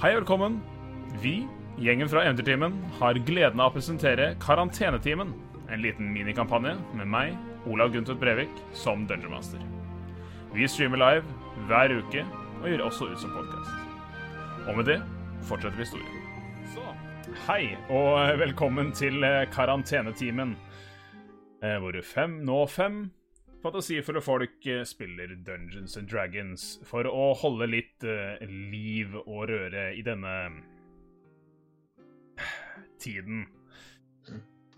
Hei og velkommen. Vi, gjengen fra Eventyrtimen, har gleden av å presentere Karantenetimen. En liten minikampanje med meg, Olav Guntvedt Brevik, som Dungeon Master. Vi streamer live hver uke og gjør også ut som podkast. Og med det fortsetter vi historien. Så, hei og velkommen til eh, Karantenetimen, eh, hvor fem, nå fem fantasifulle folk eh, spiller Dungeons and Dragons for å holde litt uh, liv og røre i denne tiden.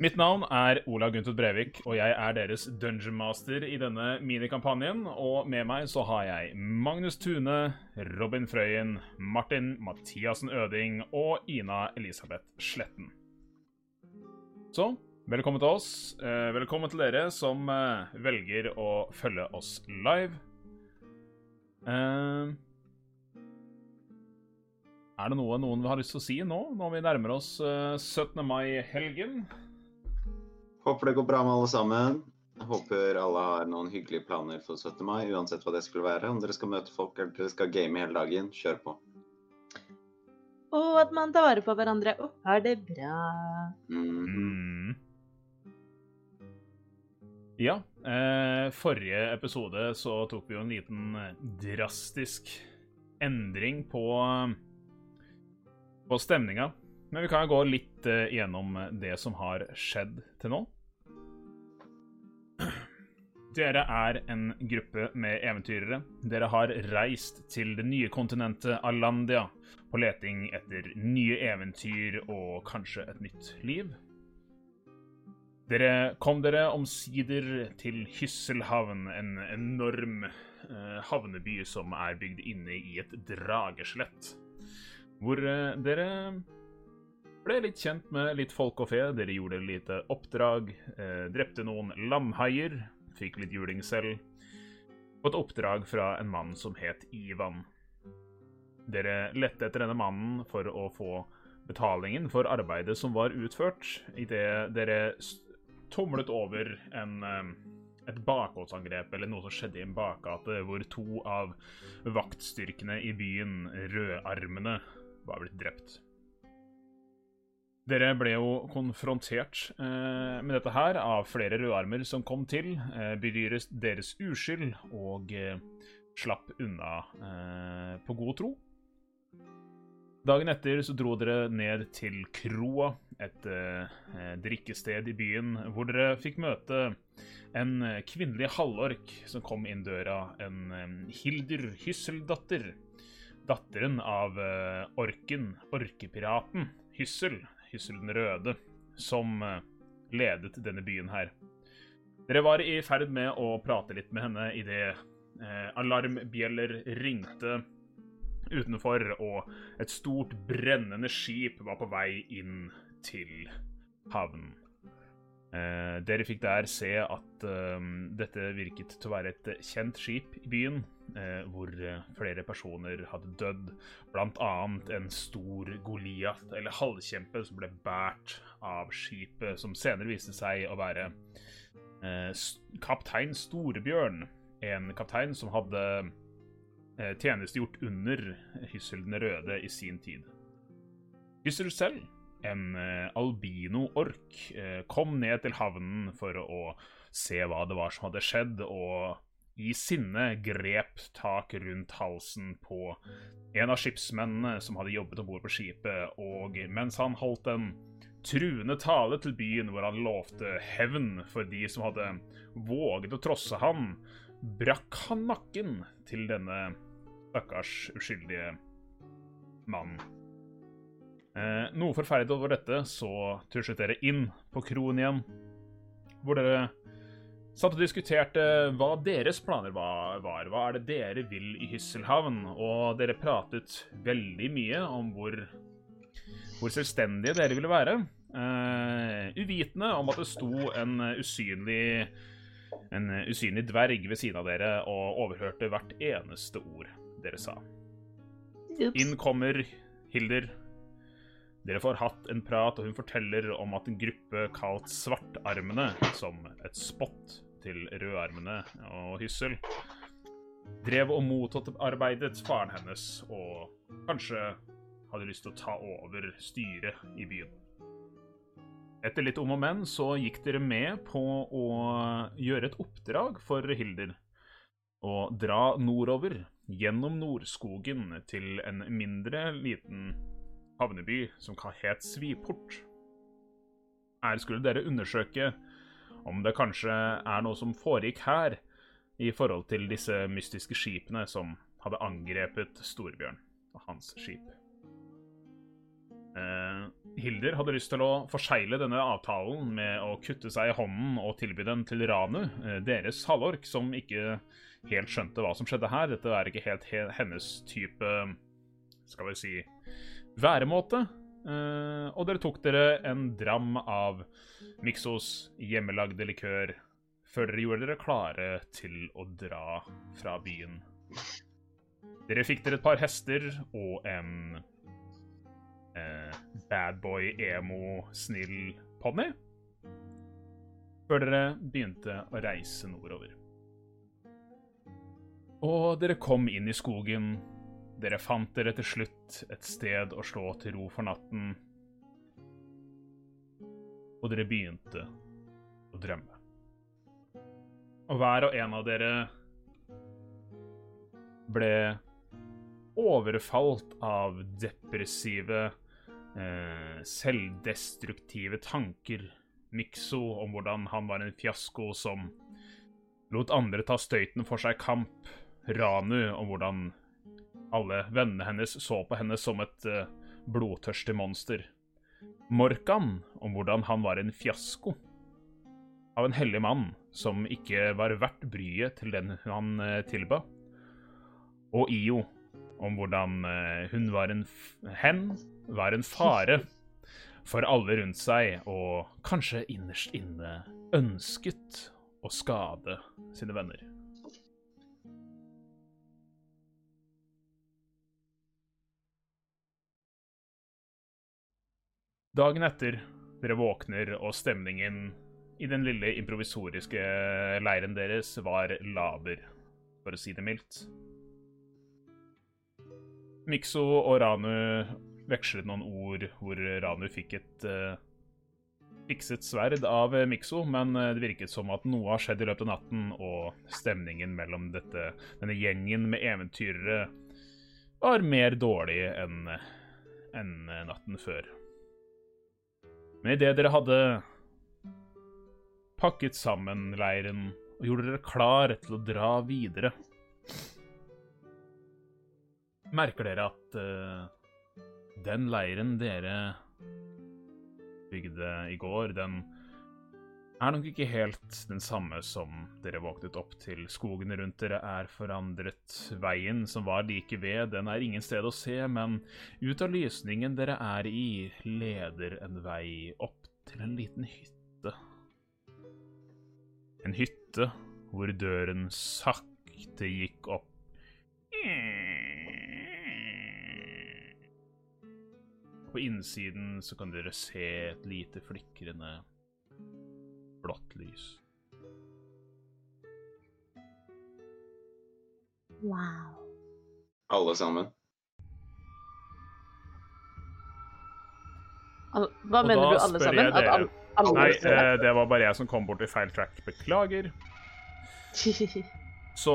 Mitt navn er Olav Guntvedt Brevik, og jeg er deres dungeon master i denne minikampanjen. Og med meg så har jeg Magnus Tune, Robin Frøyen, Martin Mathiassen Øding og Ina Elisabeth Sletten. Så velkommen til oss. Eh, velkommen til dere som eh, velger å følge oss live. Eh, er det noe noen har lyst til å si nå, når vi nærmer oss 17. mai-helgen? Håper det går bra med alle sammen. Jeg håper alle har noen hyggelige planer for 17. mai, uansett hva det skulle være. Om dere skal møte folk eller dere skal game hele dagen, kjør på. Og at man tar vare på hverandre og har det bra. Mm. Ja. Eh, forrige episode så tok vi jo en liten eh, drastisk endring på, på stemninga. Men vi kan jo gå litt eh, gjennom det som har skjedd til nå. Dere er en gruppe med eventyrere. Dere har reist til det nye kontinentet Alandia på leting etter nye eventyr og kanskje et nytt liv. Dere kom dere omsider til Hysselhavn, en enorm eh, havneby som er bygd inne i et drageslett. Hvor eh, dere ble litt kjent med litt folk og fe. Dere gjorde lite oppdrag, eh, drepte noen lamhaier, fikk litt juling selv. Og et oppdrag fra en mann som het Ivan. Dere lette etter denne mannen for å få betalingen for arbeidet som var utført, idet dere tomlet over en, eh, et bakholdsangrep, eller noe som skjedde i en bakgate, hvor to av vaktstyrkene i byen, Rødarmene, var blitt drept. Dere ble jo konfrontert eh, med dette her av flere rødarmer som kom til, eh, bedyret deres uskyld og eh, slapp unna eh, på god tro. Dagen etter så dro dere ned til Kroa, et eh, eh, drikkested i byen, hvor dere fikk møte en kvinnelig halvork som kom inn døra, en eh, Hildur Hysseldatter. Datteren av eh, orken, orkepiraten Hyssel, Hyssel den røde, som eh, ledet denne byen her. Dere var i ferd med å prate litt med henne idet eh, alarmbjeller ringte utenfor, og et stort brennende skip var på vei inn til havnen. Eh, dere fikk der se at eh, dette virket til å være et kjent skip i byen, eh, hvor eh, flere personer hadde dødd, annet en stor Goliat, eller halvkjempe, som ble båret av skipet, som senere viste seg å være eh, kaptein Storebjørn, en kaptein som hadde tjenestegjort under Hyssel den røde i sin tid. Hyssel selv, en eh, albino-ork, eh, kom ned til havnen for å se hva det var som hadde skjedd, og i sinne grep tak rundt halsen på en av skipsmennene som hadde jobbet om bord på skipet, og mens han holdt en truende tale til byen hvor han lovte hevn for de som hadde våget å trosse han, brakk han nakken til denne stakkars uskyldige mannen. Eh, noe forferdelig over dette, så tuslet dere inn på kroen igjen, hvor dere satt og diskuterte hva deres planer var. Hva er det dere vil i Hysselhavn? Og dere pratet veldig mye om hvor, hvor selvstendige dere ville være. Eh, uvitende om at det sto en usynlig en usynlig dverg ved siden av dere og overhørte hvert eneste ord dere sa. Ups. Inn kommer Hilder. Dere får hatt en prat, og hun forteller om at en gruppe kalt Svartarmene, som et spott til Rødarmene og Hyssel, drev og motarbeidet faren hennes og kanskje hadde lyst til å ta over styret i byen. Etter litt om og men så gikk dere med på å gjøre et oppdrag for Hilder. Å dra nordover, gjennom Nordskogen, til en mindre liten havneby som het Sviport. Her skulle dere undersøke om det kanskje er noe som foregikk her, i forhold til disse mystiske skipene som hadde angrepet Storbjørn og hans skip. Eh, Hilder hadde lyst til å forsegle denne avtalen med å kutte seg i hånden og tilby den til Ranu, eh, deres halvork, som ikke helt skjønte hva som skjedde her. Dette er ikke helt he hennes type skal vi si væremåte. Eh, og dere tok dere en dram av Mixos hjemmelagde likør før dere gjorde dere klare til å dra fra byen. Dere fikk dere et par hester og en eh, badboy, emo, snill ponni. Før dere begynte å reise nordover. Og dere kom inn i skogen. Dere fant dere til slutt et sted å slå til ro for natten. Og dere begynte å drømme. Og hver og en av dere ble overfalt av depressive, eh, selvdestruktive tanker. Mikso om hvordan han var en fiasko som lot andre ta støyten for seg i kamp. Ranu om hvordan alle vennene hennes så på henne som et uh, blodtørstig monster. Morkan om hvordan han var en fiasko. Av en hellig mann som ikke var verdt bryet til den han uh, tilba. Og Io om hvordan uh, hun var en hen var en fare for alle rundt seg, og kanskje innerst inne ønsket å skade sine venner. Dagen etter, dere våkner, og stemningen i den lille improvisoriske leiren deres var laber, for å si det mildt. Mikso og Ranu vekslet noen ord hvor Ranu fikk et uh, fikset sverd av Mikso, men det virket som at noe har skjedd i løpet av natten, og stemningen mellom dette, denne gjengen med eventyrere var mer dårlig enn enn natten før. Men idet dere hadde pakket sammen leiren og gjorde dere klar til å dra videre, merker dere at uh, den leiren dere bygde i går, den er nok ikke helt den samme som dere våknet opp til. Skogene rundt dere er forandret. Veien som var like ved, den er ingen sted å se, men ut av lysningen dere er i, leder en vei opp til en liten hytte. En hytte hvor døren sakte gikk opp. På innsiden så kan dere se et lite flikrende blått lys. Wow. Alle sammen. Al hva Og mener du, alle sammen? jeg At dere. al alle Nei, eh, det var bare jeg som kom bort i feil track. Beklager. Så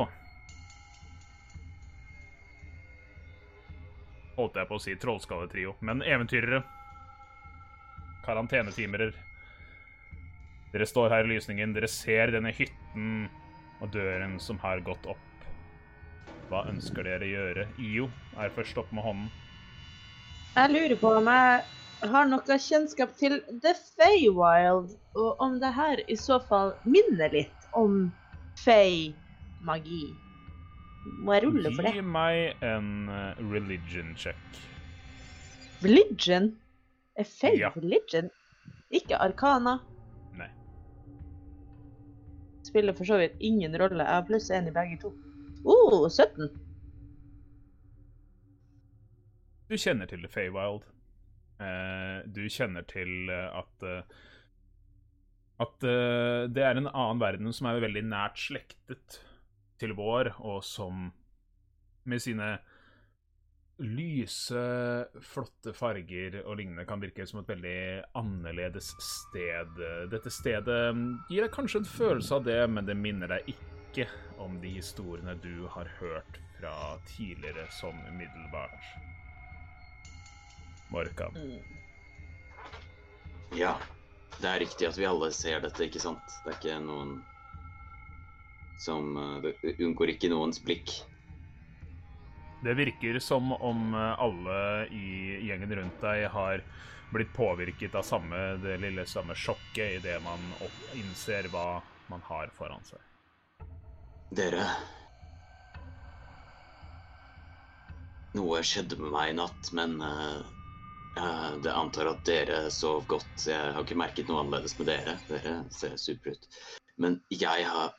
Holdt jeg på å si trollskalletrio, men eventyrere. Karantenetimere. Dere står her i lysningen, dere ser denne hytten og døren som har gått opp. Hva ønsker dere gjøre? IO er først opp med hånden. Jeg lurer på om jeg har noe kjennskap til The Feywild, og om det her i så fall minner litt om Fey-magi. Må jeg rulle for Gi meg en eh, religion check. Religion? Er Fey Ja. religion? Ikke Arkana? Spiller for så vidt ingen rolle. Jeg har pluss én i begge to. Oh, 17. Du kjenner til Feywild. Eh, du kjenner til eh, at uh, At uh, det er en annen verden som er veldig nært slektet til vår, og som med sine lyse, flotte farger og lignende kan virke som et veldig annerledes sted. Dette stedet gir deg kanskje en følelse av det, men det minner deg ikke om de historiene du har hørt fra tidligere sånn umiddelbart. Morkan. Ja, det er riktig at vi alle ser dette, ikke sant? Det er ikke noen som eh, Det unngår ikke noens blikk. Det virker som om eh, alle i gjengen rundt deg har blitt påvirket av samme, det lille samme sjokket idet man innser hva man har foran seg. Dere Noe skjedde med meg i natt, men uh, jeg det antar at dere sov godt. Jeg har ikke merket noe annerledes med dere. Dere ser supre ut. Men jeg har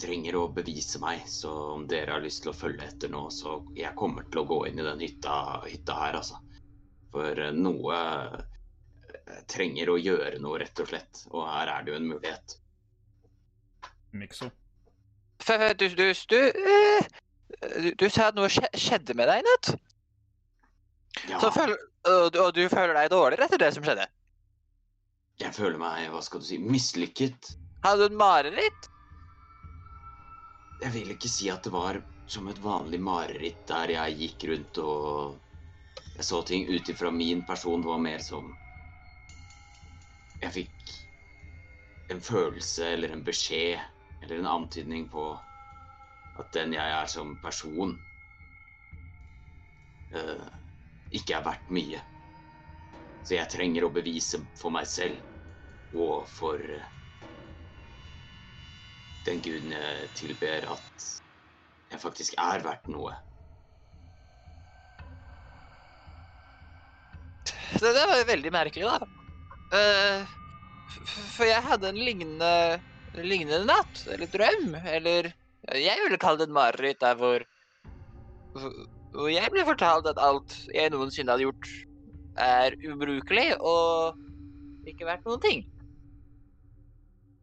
trenger å bevise meg, så om dere har lyst til å følge etter nå, så jeg kommer til å gå inn i den hytta, hytta her, altså. For eh, noe eh, trenger å gjøre noe, rett og slett. Og her er det jo en mulighet. Mikso. Du, du, du, eh, du, du sa at noe skjedde med deg i natt. Ja, Så føl, og, du- og du føler deg dårligere etter det som skjedde? jeg føler meg, hva skal du si, mislykket. Hadde du et mareritt? Jeg vil ikke si at det var som et vanlig mareritt der jeg gikk rundt og jeg så ting ut ifra min person. Det var mer som Jeg fikk en følelse eller en beskjed eller en antydning på at den jeg er som person, uh, ikke er verdt mye. Så jeg trenger å bevise for meg selv og for eh, den guden jeg tilber, at jeg faktisk er verdt noe. Det, det var veldig merkelig, da. Uh, for jeg hadde en lignende, lignende natt, eller drøm, eller Jeg ville kalle det et mareritt der hvor Hvor jeg ble fortalt at alt jeg noensinne hadde gjort, er ubrukelig og ikke verdt noen ting.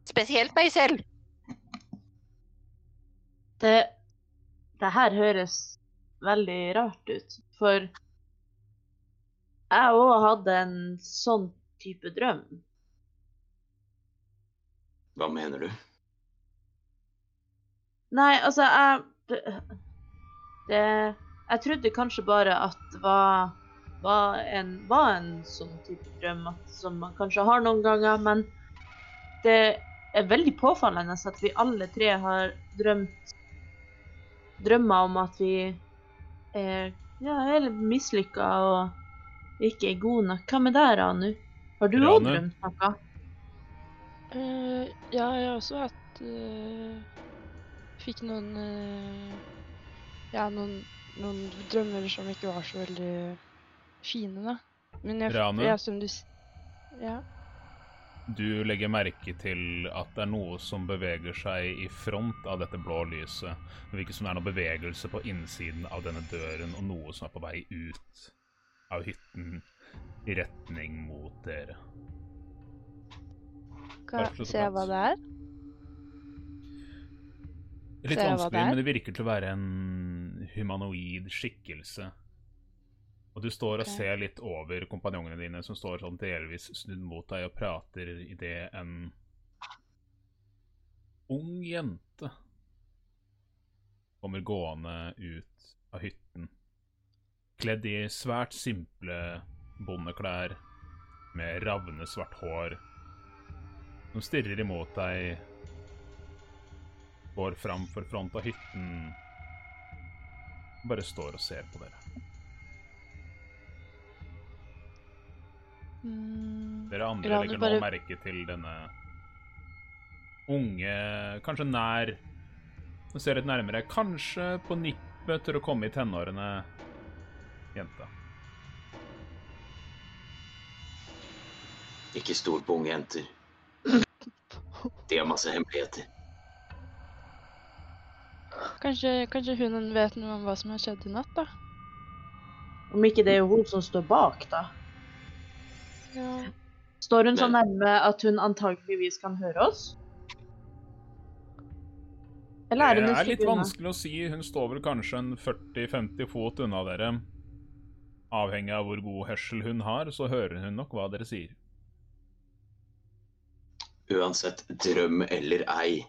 Spesielt meg selv. Det, det her høres veldig rart ut, for jeg òg hadde en sånn type drøm. Hva mener du? Nei, altså, jeg det, Jeg trodde kanskje bare at det var, var, en, var en sånn type drøm som man kanskje har noen ganger, men det er veldig påfallende at vi alle tre har drømt drømmer om at vi er, ja, er litt mislykka og ikke er gode nok. Hva med deg, Ranu? Har du òg drømt noe? Uh, ja, jeg har også hatt uh, Fikk noen uh, Ja, noen, noen drømmer som ikke var så veldig fine, da. Men jeg, Rane? ja, som du Ja. Du legger merke til at det er noe som beveger seg i front av dette blå lyset. Det virker som det er noe bevegelse på innsiden av denne døren, og noe som er på vei ut av hytten i retning mot dere. Hva, ser jeg hva det er? Litt vanskelig, men det virker til å være en humanoid skikkelse. Og du står og ser litt over kompanjongene dine, som står sånn delvis snudd mot deg og prater idet en ung jente kommer gående ut av hytten. Kledd i svært simple bondeklær med ravne svart hår. Som stirrer imot deg går fram for front av hytten bare står og ser på dere. Mm, Dere andre Ranu legger bare- merke til denne unge, kanskje nær Nå ser litt nærmere, kanskje på nippet til å komme i tenårene jenta. Ikke stol på unge jenter. De har masse hemmeligheter. kanskje, kanskje hun vet noe om hva som har skjedd i natt, da? Om ikke det er hun som står bak, da. Ja. Står hun så nærme at hun antageligvis kan høre oss? Eller er hun Det er litt unna? vanskelig å si. Hun står vel kanskje en 40-50 fot unna dere. Avhengig av hvor god hørsel hun har, så hører hun nok hva dere sier. Uansett, drøm eller ei.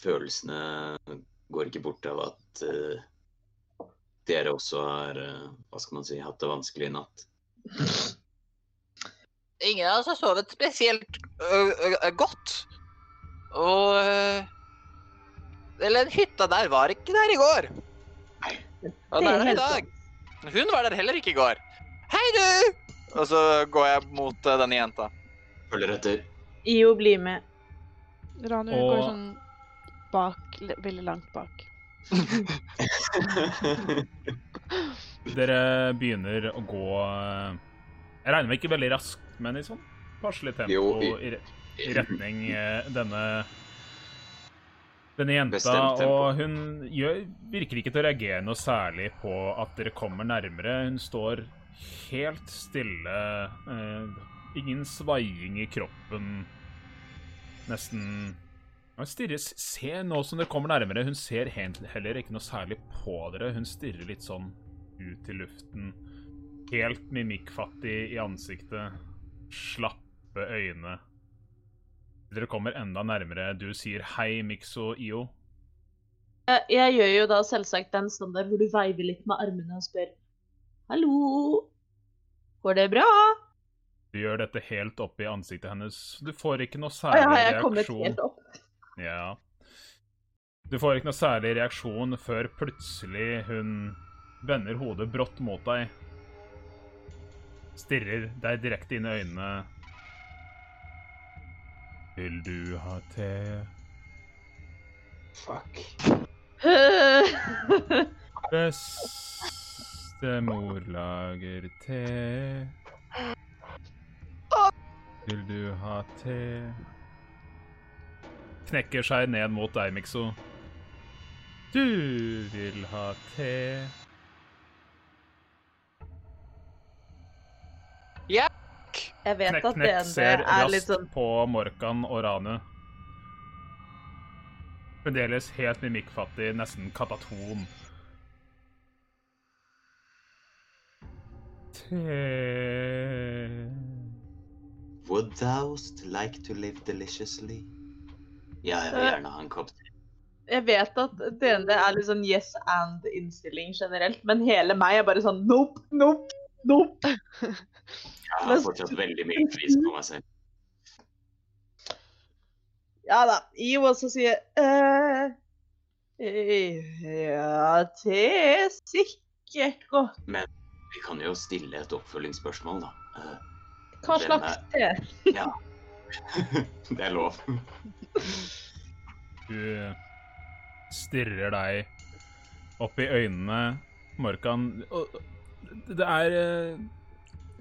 Følelsene går ikke bort av at uh, dere også har uh, hva skal man si, hatt det vanskelig i natt. Ingen av oss har sovet spesielt ø, ø, ø, godt. Og Eller den hytta der var ikke der i går. Og den er er der i dag. Hun var der heller ikke i går. Hei, du! Og så går jeg mot denne jenta. Følger etter. IO blir med. Ranu Og- går sånn bak, veldig langt bak. Dere begynner å gå Jeg regner med ikke veldig raskt, men i sånn passelig tempo Jo, i, i- retning eh, denne denne jenta, og hun gjør, virker ikke til å reagere noe særlig på at dere kommer nærmere. Hun står helt stille. Eh, ingen svaiing i kroppen. Nesten Hun stirrer Se nå som dere kommer nærmere. Hun ser heller ikke noe særlig på dere. Hun stirrer litt sånn ut i luften. Helt mimikkfattig i ansiktet. Slappe øyne. Dere kommer enda nærmere. Du sier hei, Mikso Io. Jeg, jeg gjør jo da selvsagt den standard hvor du veiver litt med armene og spør Hallo? Går det bra? Du gjør dette helt opp i ansiktet hennes. Du får ikke noe særlig særlig ja, har jeg kommet reaksjon. helt opp? Ja. Du får ikke noe særlig reaksjon før plutselig hun vender hodet brått mot deg. Stirrer deg direkte inn i øynene. Vil du ha te? Fuck. Bestemor lager te. Vil du ha te? Knekker seg ned mot deg, Mikso. Du vil ha te? Jeg vet at DND ser er litt raskt sånn på Morkan og Ranu. Fremdeles helt mimikkfattig, nesten kataton. Te Would thou like to live deliciously? Ja, jeg vil gjerne ha en kopp te. Jeg vet at DND er litt sånn yes and-innstilling generelt, men hele meg er bare sånn nope, nope, nope. Jeg har fortsatt veldig mye pris på meg selv. Ja da. IO også sier eh, Ja, det er sikkert godt. Men Vi kan jo stille et oppfølgingsspørsmål, da. Eh, Hva slags te? Det er lov. Du stirrer deg opp i øynene, Morkan. Og det er uh,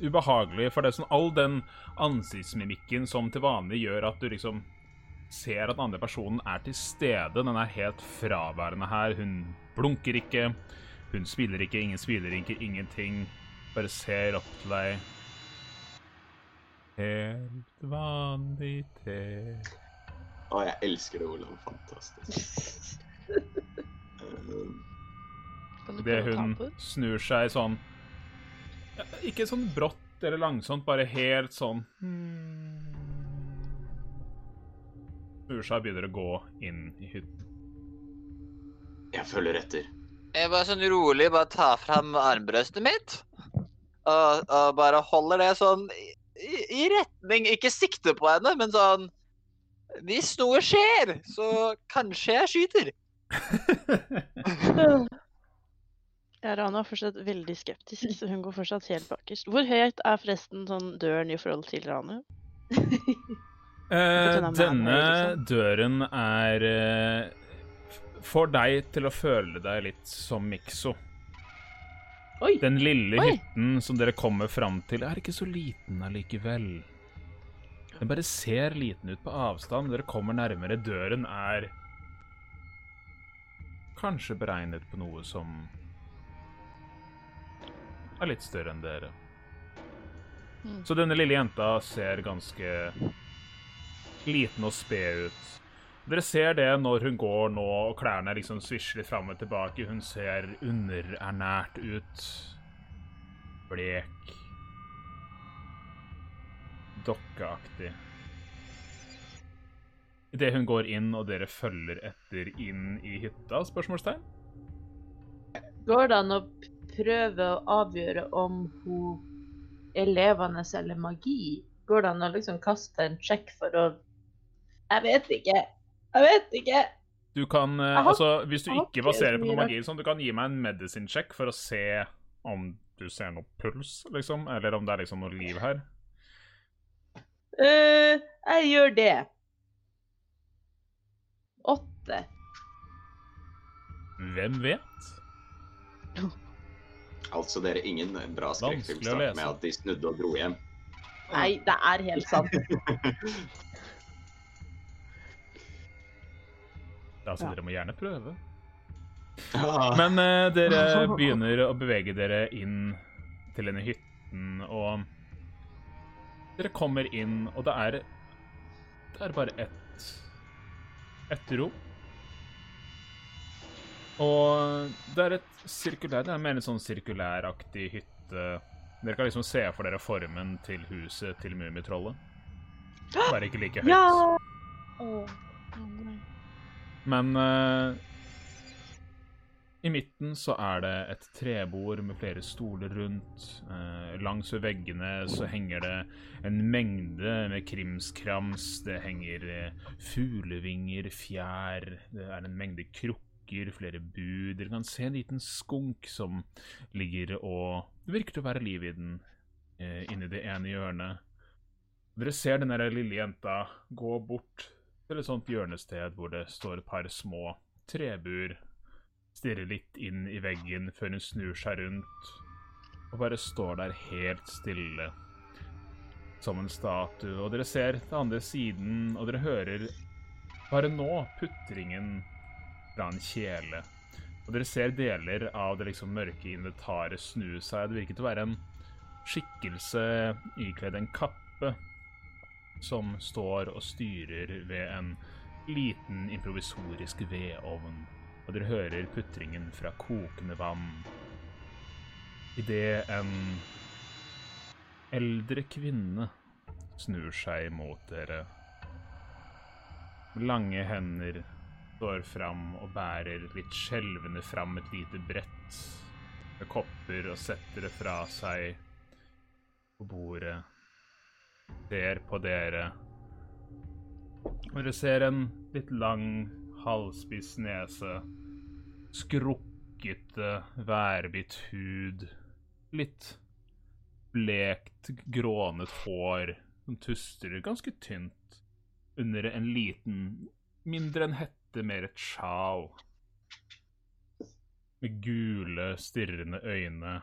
ubehagelig, for det er sånn all den ansiktsmimikken som til vanlig gjør at du liksom ser at den andre personen er til stede. Den er helt fraværende her. Hun blunker ikke. Hun smiler ikke, ingen smiler ikke, ingenting. Bare ser opp til deg. Helt vanlig te. Å, jeg elsker det, Olav. Fantastisk. Det hun snur seg sånn Ikke sånn brått eller langsomt, bare helt sånn Snur seg og begynner å gå inn i hytten. Jeg følger etter. Jeg bare sånn rolig bare tar fram armbrøstet mitt. Og, og bare holder det sånn i, i- retning Ikke sikte på henne, men sånn Hvis noe skjer, så kanskje jeg skyter. Ja, Rana er fortsatt veldig skeptisk, så hun går fortsatt helt bakerst. Hvor høyt er forresten sånn døren i forhold til Rana? Eh, denne liksom. døren er eh, Får deg til å føle deg litt som Mikso. Oi. Den lille Oi. hytten som dere kommer fram til, er ikke så liten allikevel. Den bare ser liten ut på avstand. Dere kommer nærmere. Døren er kanskje beregnet på noe som er litt større enn dere. Mm. Så denne lille jenta ser ganske liten og sped ut. Dere ser det når hun går nå, og klærne liksom svisjer litt fram og tilbake. Hun ser underernært ut. Blek. Dokkeaktig. Idet hun går inn, og dere følger etter inn i hytta? Spørsmålstegn? Går det an å prøve å avgjøre om hun er levende eller magi? Går det an å liksom kaste en sjekk for å Jeg vet ikke. Jeg vet ikke. Du kan, eh, har- altså, Hvis du ikke ikke baserer på noe magi, sånn, du kan gi meg en medicine check for å se om du ser noe puls, liksom, eller om det er liksom noe liv her. Uh, jeg gjør det. Åtte. Hvem vet? Altså, dere, ingen bra skrekkfilm starter med at de snudde og dro hjem. Nei, det er helt sant. Altså. Dere må gjerne prøve. Ah. Men uh, dere begynner å bevege dere inn til denne hytten, og dere kommer inn, og det er Det er bare ett ett rom. Og det er et sirkulær Det er mer en sånn sirkulæraktig hytte. Dere kan liksom se for dere formen til huset til Mummitrollet. Bare ikke like høyt. Ja! Å. Men uh, i midten så er det et trebord med flere stoler rundt. Uh, langs ved veggene så henger det en mengde med krimskrams. Det henger uh, fuglevinger, fjær, det er en mengde krukker, flere bud. Dere kan se en liten skunk som ligger og Det virker til å være liv i den eh, inni det ene hjørnet. Dere ser den lille jenta gå bort til et sånt hjørnested hvor det står et par små trebur. Stirrer litt inn i veggen før hun snur seg rundt og bare står der helt stille som en statue. Og dere ser til andre siden, og dere hører bare nå putringen fra en kjele. Og dere ser deler av det liksom mørke inventaret snu seg. Det virker til å være en skikkelse ikledd en kappe som står og styrer ved en liten improvisorisk vedovn. Og dere hører putringen fra kokende vann. Idet en eldre kvinne snur seg mot dere. Lange hender står fram og bærer litt skjelvende fram et lite brett med kopper og setter det fra seg på bordet. Ser på dere. Og dere ser en litt lang, halvspiss nese. Skrukkete, værbitt hud. Litt blekt, grånet hår som tuster ganske tynt under en liten, mindre enn hette, mer et sjal. Med gule, stirrende øyne.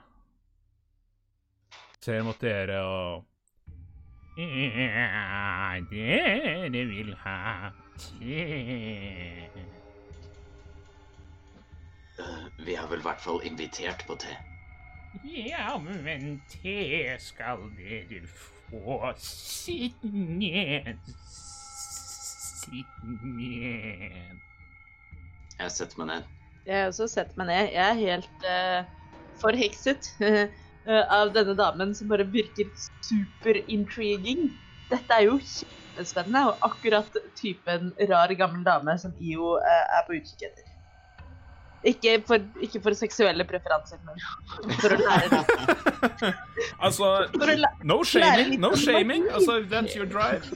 Ser mot dere og Ja, dere vil ha te. Vi har vel i hvert fall invitert på te. Ja, men te skal dere få. Sitt ned. Sitt ned. Jeg setter meg ned. Jeg har også setter meg ned. Jeg er helt uh, forhekset eh, av denne damen som bare virker super-intriguing. Dette er jo kjempespennende, og akkurat typen rar, gammel dame som IO uh, er på utkikk etter. Ikke for, ikke for seksuelle preferanser, men for å lære det. altså, no shaming, no shaming. Altså, that's your drive.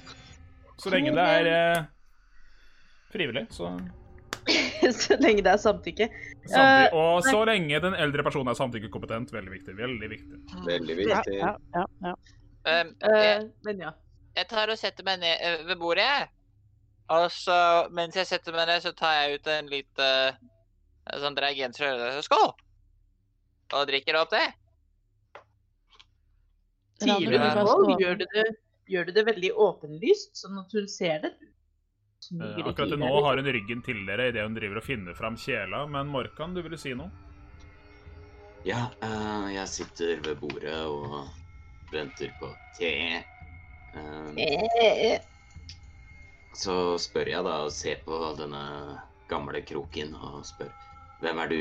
Så lenge det er frivillig, så så lenge det er samtykke. samtidig. Eh, Og så lenge den eldre personen er samtykkekompetent. Veldig viktig. Veldig viktig. Veldig viktig. ja, ja, ja. Um, Eh, jeg, men ja. jeg tar og setter meg ned eh, ved bordet, jeg. Og så, mens jeg setter meg ned, så tar jeg ut en lite sånn reagensrør. og så Og drikker opp det. Du får gjør du det, gjør du det veldig åpenlyst, sånn at hun ser det. Eh, akkurat nå har hun ryggen til dere idet hun driver og finner fram kjela, men Morkan, du ville si noe? Ja, uh, jeg sitter ved bordet og venter på te. Liksom. så spør jeg da og ser på denne gamle kroken og spør Hvem er du,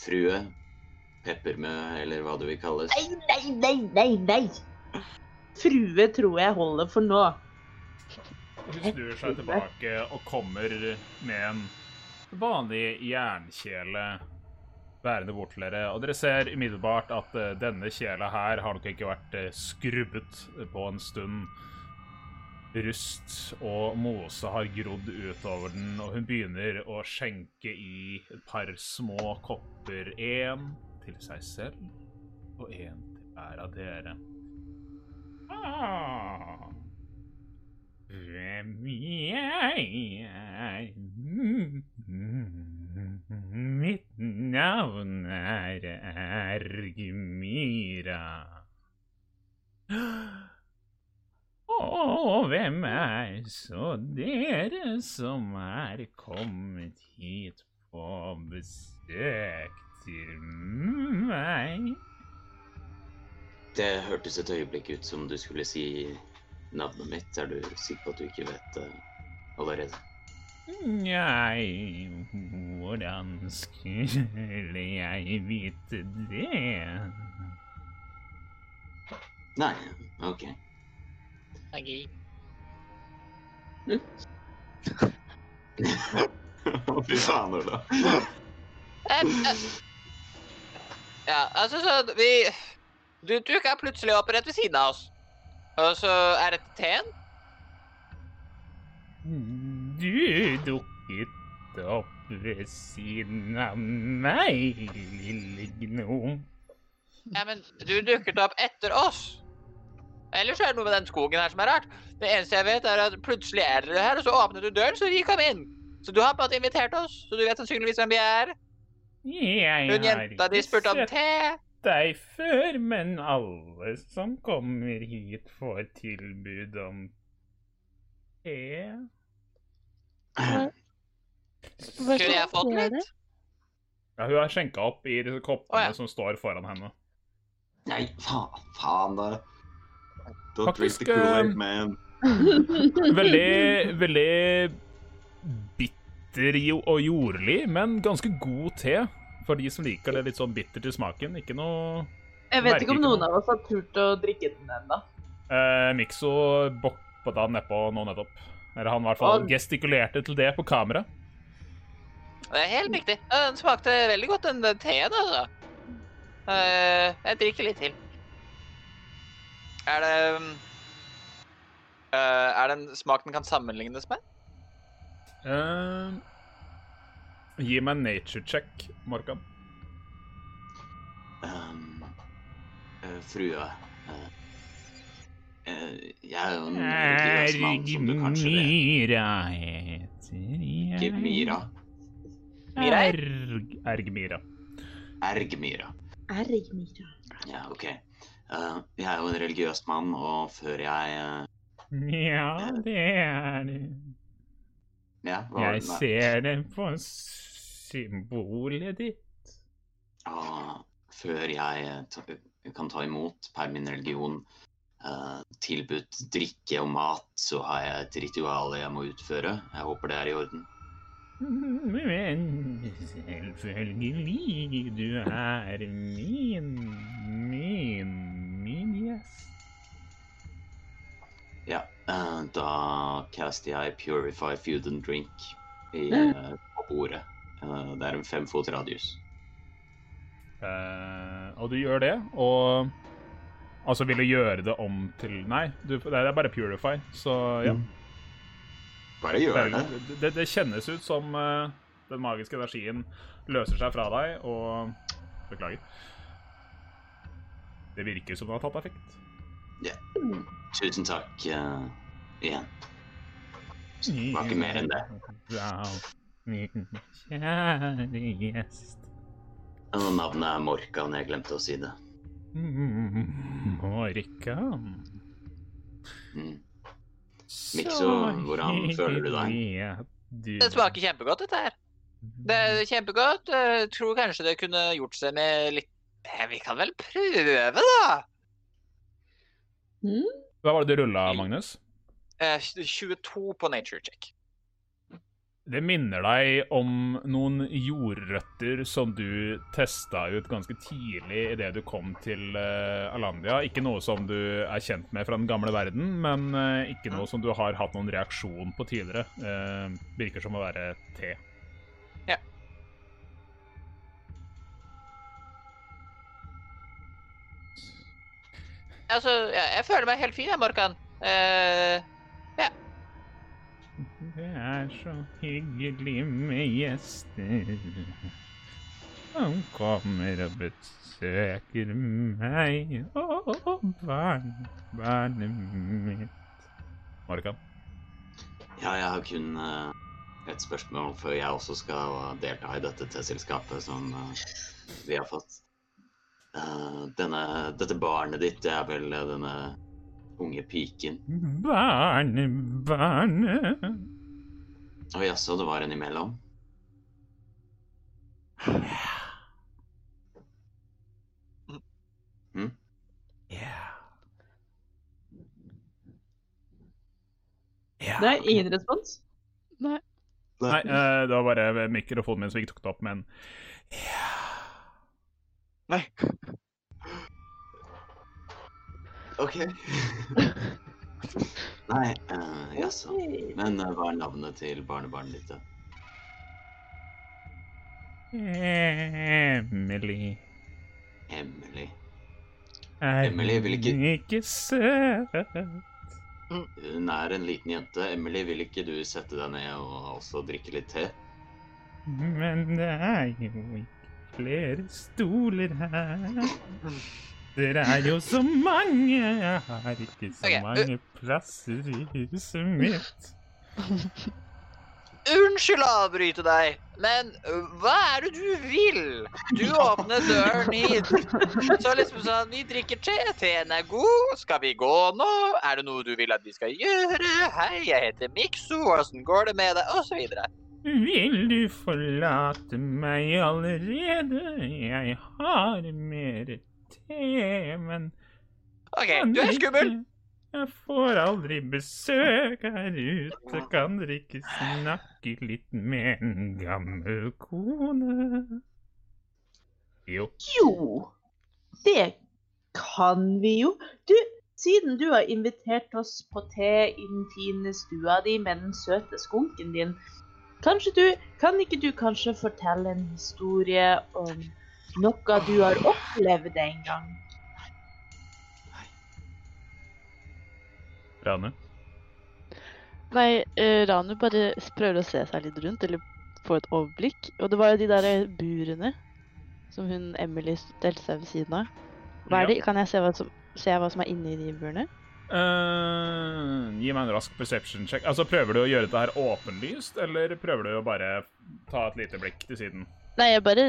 frue? Peppermø, eller hva du vil kalles? Nei, nei, nei, nei, nei! Frue tror jeg holder for nå. Hun snur seg tilbake og kommer med en vanlig jernkjele bærende bort til dere. Og dere ser umiddelbart at eh, denne kjela her har nok ikke vært eh, skrubbet på en stund. Rust og mose har grodd utover den, og hun begynner å skjenke i et par små kopper. Én til seg selv, og én til hver av dere. Ah. Mitt navn er Ergmyra. Og hvem er så dere som er kommet hit på besøk til meg? Det hørtes et øyeblikk ut som du skulle si navnet mitt. Er du sikker på at du ikke vet det allerede? Nei, hvordan skulle jeg vite det? Nei, OK. Magi. Fy faen, Ola. Eh, eh. Ja, altså så Vi Du dukka plutselig opp rett ved siden av oss. Og så er dette teen? Du dukket opp ved siden av meg, lille gnom. Ja, men du dukket opp etter oss. Ellers er det noe med den skogen her som er rart. Det eneste jeg vet, er at plutselig er dere her, og så åpnet du døren, så vi kom inn. Så du har på en måte invitert oss, så du vet sannsynligvis hvem vi er. Jeg Hun jenta de spurte om te. Deg før, men alle som kommer hit, får tilbud om te. Skulle jeg fått litt? Ja, hun har skjenka opp i disse koppene oh, ja. som står foran henne. Nei, faen, faen da. Don't drink Faktisk, the Kool-Aid, eh, man. Veldig, veldig bitter og jordlig, men ganske god te. For de som liker det litt sånn bittert i smaken. Ikke noe Jeg vet ikke om noen noe. av oss har turt å drikke den ennå. eh, Mikso boppa han nedpå nå nettopp. Eller han i hvert fall Og- gestikulerte til det på kamera. Det er helt riktig. Den smakte veldig godt, den den teen, altså. Eh, jeg drikker litt til. Er det um, eh, Er det en smak den kan sammenlignes med? Eh, gi meg en nature check, Morkan. Um, eh, frue eh, eh, Jeg er jo en religiøs mann, som du kanskje vet. Ergmira heter jeg. Gimira. Mira? Erg, Ergmira. Ergmira. Ergmira. Ja, OK. Uh, jeg er jo en religiøs mann, og før jeg uh, Ja, det er det. Ja, Jeg ser det på symbolet ditt. Ja, før jeg kan ta imot per min religion uh, tilbudt drikke og mat, så har jeg et ritual jeg må utføre. Jeg håper det er i orden. Men selvfølgelig, du er min, min, min gjest. Ja, da caster jeg Purify Food and Drink i, mm. på bordet. Eh, det er en femfot radius. Uh, og du gjør det, og Altså, vil du gjøre det om til Nei, du, det er bare Purify, så ja. Mm. Bare gjør det. Det, det, det kjennes ut som uh, den magiske energien løser seg fra deg, og Beklager. Det virker som det har tatt effekt. Tusen takk eh, det var ikke mer enn det. Kjære gjest. Og navnet er Morkan, jeg glemte å si det. Mm, Morkan. Mm. Mikso, hvordan føler du deg? Det smaker kjempegodt, dette her. Det er kjempegodt. Jeg tror kanskje det kunne gjort seg med litt Vi kan vel prøve, da? Mm? Hva var det du rulla, Magnus? Eh, 22 på nature check. Det minner deg om noen jordrøtter som du testa ut ganske tidlig idet du kom til eh, Alandia. Ikke noe som du er kjent med fra den gamle verden, men eh, ikke noe som du har hatt noen reaksjon på tidligere. Eh, virker som å være te. Altså, jeg, føler meg helt fin, jeg, Morkan. Eh, Det er så hyggelig med gjester som kommer og besøker meg og barn, barnet mitt. Morkan? Ja, jeg har kun uh, et spørsmål før jeg også skal delta i dette teselskapet som uh, vi har fått. Uh, denne, dette barnet ditt, det er vel denne unge piken. Barne, barnet. Å jaså, det var en imellom? Ja. Ja. Det er ingen respons. Nei. Nei, eh, det var bare mikrofonen min som ikke tok det opp, men ja. nei. OK. Nei, uh, jaså. Men uh, hva er navnet til barnebarnet ditt, da? Emily. Emily. Er Emily vil ikke- ikke søt? Hun er en liten jente. Emily, vil ikke du sette deg ned og også drikke litt te? Men det er jo ikke flere stoler her. Dere er jo så mange. Jeg har ikke så okay. mange plasser i huset mitt. Unnskyld å avbryte deg, men hva er det du vil? Du åpner døren hit. Så liksom sånn, vi drikker te, teen er god, skal vi gå nå? Er det noe du vil at vi skal gjøre? Hei, jeg heter Mikso, åssen går det med deg? Og så videre. Vil du forlate meg allerede? Jeg har mer men OK, du er skummel. Jeg får aldri besøk her ute. Kan dere ikke snakke litt med en gammel kone? Jo. Jo, det kan vi jo. Du, siden du har invitert oss på te i den fine stua di med den søte skunken din, kanskje du, kan ikke du kanskje fortelle en historie om noe du har opplevd en gang? Rane? Nei, eh, Ranu bare prøver å se seg litt rundt, eller få et overblikk. Og det var jo de der burene som hun Emily stelte seg ved siden av. Hva Ja. er det? Kan jeg se hva som, se hva som er inni de burene? Eh, gi meg en rask perception check. Altså, Prøver du å gjøre dette her åpenlyst, eller prøver du å bare ta et lite blikk til siden? Nei, jeg bare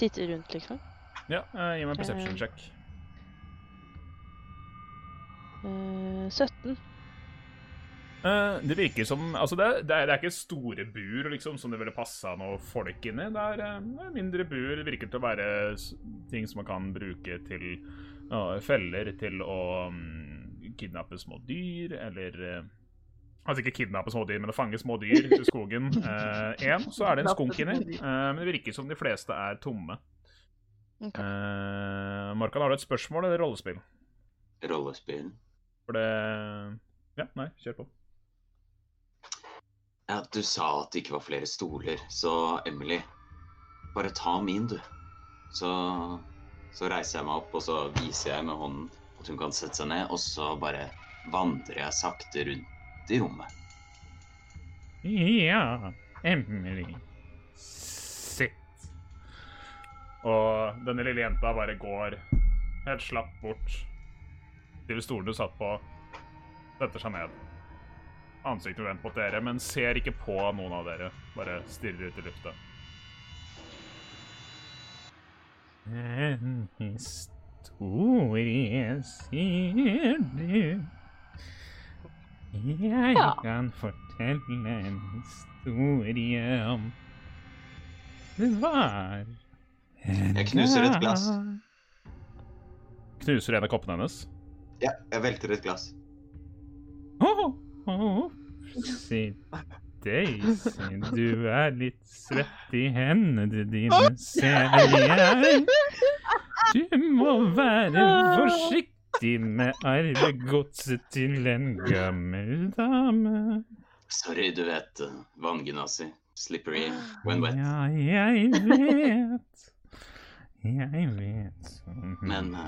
titter rundt, liksom. Ja, uh, gi meg en perception Eh. check. Uh, 17. Uh, det virker som Altså, det, det, er, det er ikke store bur liksom, som det ville passa noe folk inni. Det er uh, mindre bur. Det virker til å være ting som man kan bruke til uh, feller til å um, kidnappe små dyr, eller Altså ikke kidnappe små dyr, men å fange små dyr i skogen. Én, så er det en skunk inni. eh, men det virker som de fleste er tomme. Okay. Eh, Markan, har du et spørsmål eller rollespill? Rollespill. For det Ja, nei, kjør på. Ja, du sa at det ikke var flere stoler, så Emily, bare ta min, du. Så, så reiser jeg meg opp, og så viser jeg med hånden at hun kan sette seg ned, og så bare vandrer jeg sakte rundt i rommet. Ja, Emily. Sitt. Og denne lille jenta bare går helt slapp bort til stolen du satt på, setter seg ned. Ansiktet vendt mot dere, men ser ikke på noen av dere. Bare stirrer ut i lufta. En historie, sier du. Jeg Ja. kan fortelle en historie om Det var en Jeg knuser et glass. Knuser en av koppene hennes? Ja, jeg velter et glass. Oh, oh. deg, se. Du er litt svett i hendene dine, ser jeg. Du må være forsiktig med arvegodset til en gammel dame. Sorry, du vet, uh, vanngenasi. Slippery when wet. Ja, jeg vet. Jeg vet. Men uh,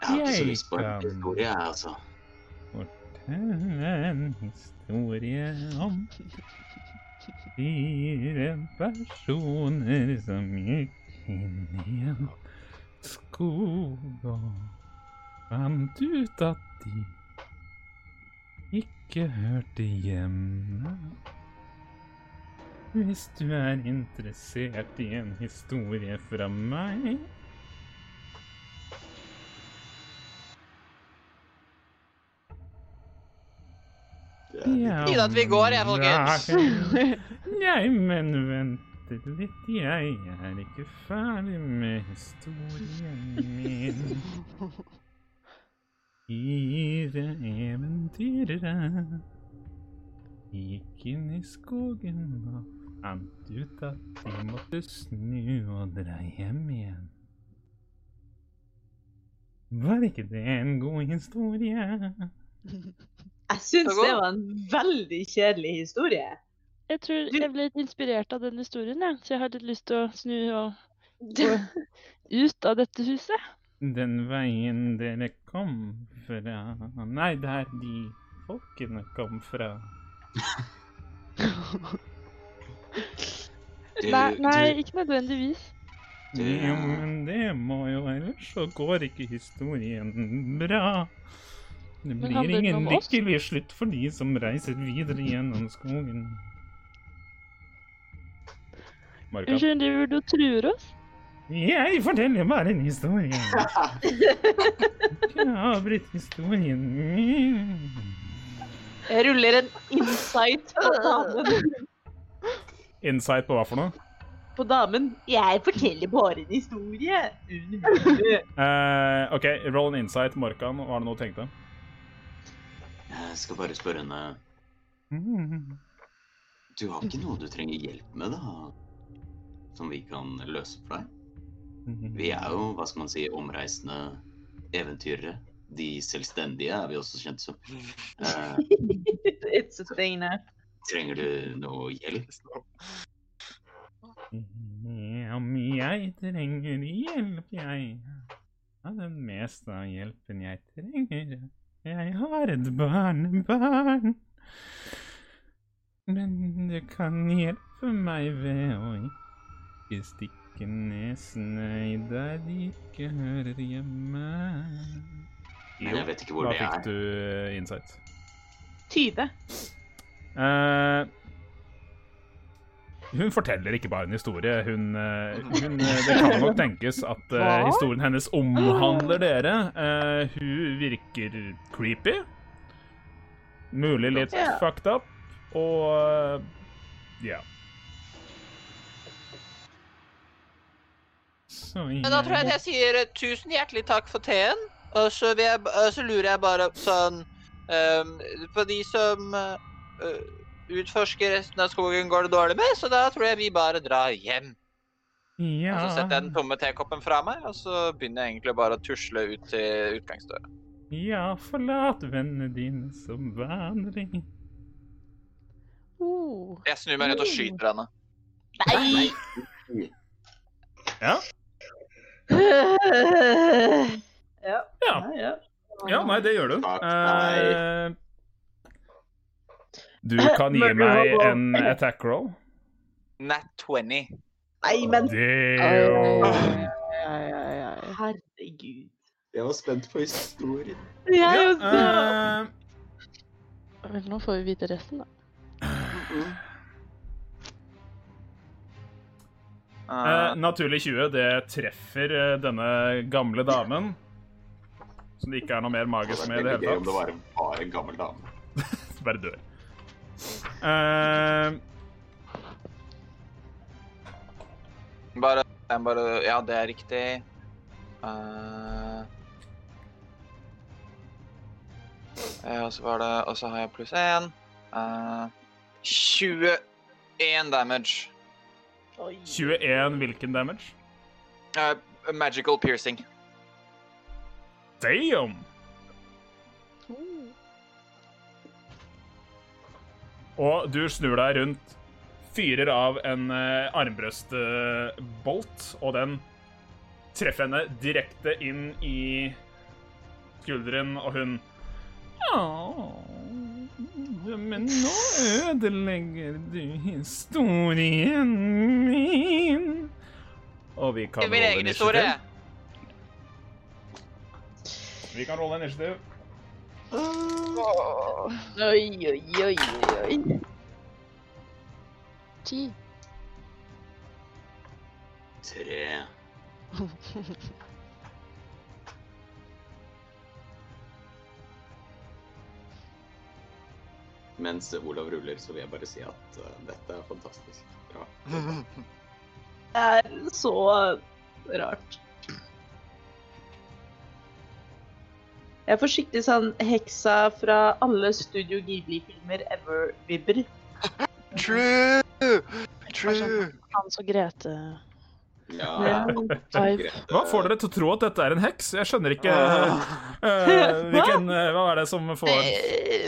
jeg har ikke så lyst på en historie, jeg, altså. Fortelle en historie om fire personer som gikk inn i en skog og fant ut at de ikke hørte hjemme. Hvis du er interessert i en historie fra meg Ja, Fint at vi går, jeg, folkens. Nei, men vent litt. Jeg er ikke ferdig med historien min. Fire eventyrere gikk inn i skogen og fant ut at de måtte snu og dra hjem igjen. Var ikke det en god historie? Jeg syns det var en veldig kjedelig historie. Jeg tror jeg ble litt inspirert av den historien, jeg. Så jeg har litt lyst til å snu og gå ut av dette huset. Den veien dere kom fra Nei, der de folkene kom fra. Nei, nei, ikke nødvendigvis. Du- Jo, men det må jo ellers så går ikke historien bra. Det blir ingen lykkelig slutt for de som reiser videre gjennom skogen. Marka. Unnskyld, driver du og truer oss? Jeg forteller bare en historie. Ikke avbryt historien. Jeg ruller en insight på damen. Insight på hva for noe? På damen. Jeg forteller bare en historie. uh, OK, roll an insight, Morkan. er det noe du tenkte? jeg skal bare spørre henne Mm. Du har ikke noe du trenger hjelp med, da? Som vi kan løse for deg? Vi er jo, hva skal man si, omreisende eventyrere. De selvstendige er vi også kjent som. Uh, It's a thing now. trenger du noe hjelp? Om jeg trenger hjelp, jeg har det meste av hjelpen jeg trenger. Jeg har et barnebarn. Men du kan hjelpe meg ved å ikke stikke nesene i der de ikke hører hjemme. Men jeg vet ikke hvor det da det fikk er. du eh, insight. 20. Uh, hun forteller ikke bare en historie. Hun, eh, hun eh, Det kan nok tenkes at uh, historien hennes omhandler dere. Uh, hun virker creepy. Mulig litt fucked up. Og ja. ja. Så Men da tror jeg at jeg sier eh, tusen hjertelig takk for teen. Og så, vil jeg, og så lurer jeg bare sånn um, På de som uh, utforsker resten av skogen, går det dårlig med, så da tror jeg vi bare drar hjem. ja. Og så setter jeg den tomme tekoppen fra meg, og så begynner jeg egentlig bare å tusle ut til utgangsdøra. Ja, forlat vennene dine som vanlig. Oh. Jeg snur meg rundt og skyter henne. Nei! Nei. Ja. Ja. ja, ja. Ja, nei, det gjør du. Eh, du kan gi meg en attack roll. Nat 20. Nei, men herregud. Jeg var spent på historien. Jeg også. eh, Vel, nå får vi vite resten, da. Eh, naturlig 20, det treffer eh, denne gamle damen. Som det ikke er noe mer magisk med i det hele tatt. om det var bare en gammel dame. Bare dør. Uh, Bare, jeg bare Ja, det er riktig. Eh, Eh, Og så var det Og så har jeg pluss én. Uh, 21 damage. Oi. 21 hvilken damage? Eh, magical piercing. Damn! Og du snur deg rundt, fyrer av en uh, armbrøstbolt, og den treffer henne direkte inn i skulderen, og hun Åh, men nå ødelegger du historien min. Og vi kan rolle en initiativ. Vi kan rolle initiativ. Oi, oi, oi, oi, oi. Ti. Tre. Mens Olav ruller, så vil jeg bare si at uh, dette er fantastisk bra. Det er så rart. Jeg får skikkelig sånn heksa fra alle Studio Ghibli-filmer ever-vibber. True! True. True! Hans og Grete. Ja, Hva får dere til å tro at dette er en heks? Jeg skjønner ikke eh, hvilken, eh, Hva er det som får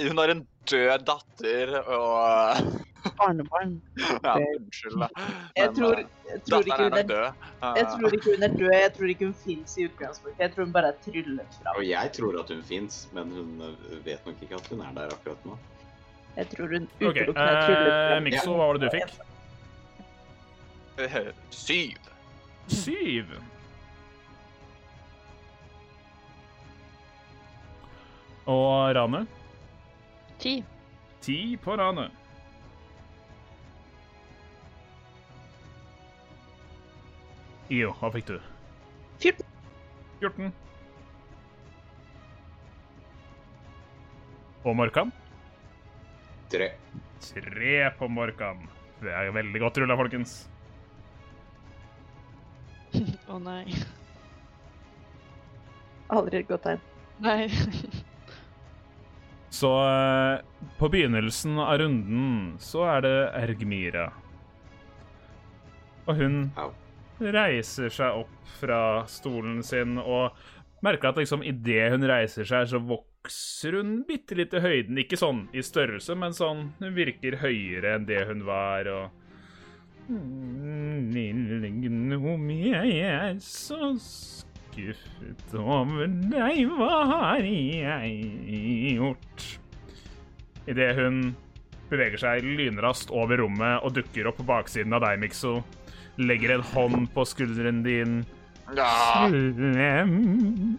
Hun har en død datter og Barnebarn. Ja, unnskyld, da. Jeg tror, jeg tror ikke Datteren hun er død. Jeg tror ikke hun er død, jeg tror ikke hun fins i utgangspunktet. Jeg tror hun bare er tryllet fram. Og jeg tror at hun fins, men hun vet nok ikke at hun er der akkurat nå. Jeg tror hun utelukkende er tryllet fram. Mikso, hva var det du fikk? Syv. Syv. Og Rane? Ti. Ti på Rane. Jo, hva fikk du? 14. 14. Og Morkan? Tre. Tre på Morkan. Det er veldig godt rulla, folkens. Å nei. Aldri et godt tegn. Nei. Så eh, på begynnelsen av runden så er det Ergmira. Og hun Au. reiser seg opp fra stolen sin og merker at liksom idet hun reiser seg, så vokser hun bitte litt i høyden. Ikke sånn i størrelse, men sånn Hun virker høyere enn det hun var, og Lille Gnomi, jeg er så skuffet over deg. Hva har jeg gjort? Idet hun beveger seg lynraskt over rommet og dukker opp på baksiden av deg, Mikso, legger en hånd på skulderen din. Ja. Slem,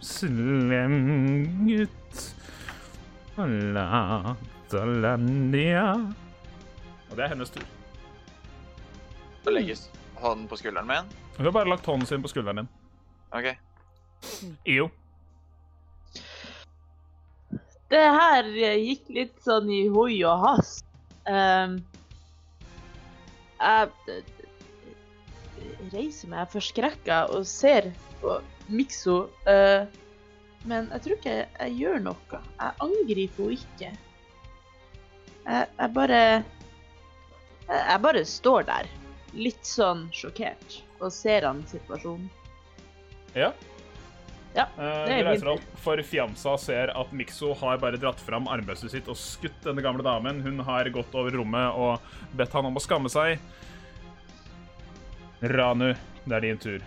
slem gutt. Latalandia. Og det er hennes tur. Da legges hånden på skulderen min. Hun har bare lagt hånden sin på skulderen din. OK. Io. Det her gikk litt sånn i hoi og hast. Um, jeg eh, reiser meg forskrekka og ser på Mikso, Uh, men jeg tror ikke jeg, jeg gjør noe. Jeg angriper henne ikke. Jeg, jeg bare jeg, jeg bare står der, litt sånn sjokkert, og ser an situasjonen. Ja. Ja, Eh, det er reiser opp, for Fiamsa ser at Mikso har bare dratt fram armbøstet sitt og skutt denne gamle damen. Hun har gått over rommet og bedt han om å skamme seg. Ranu, det er din tur.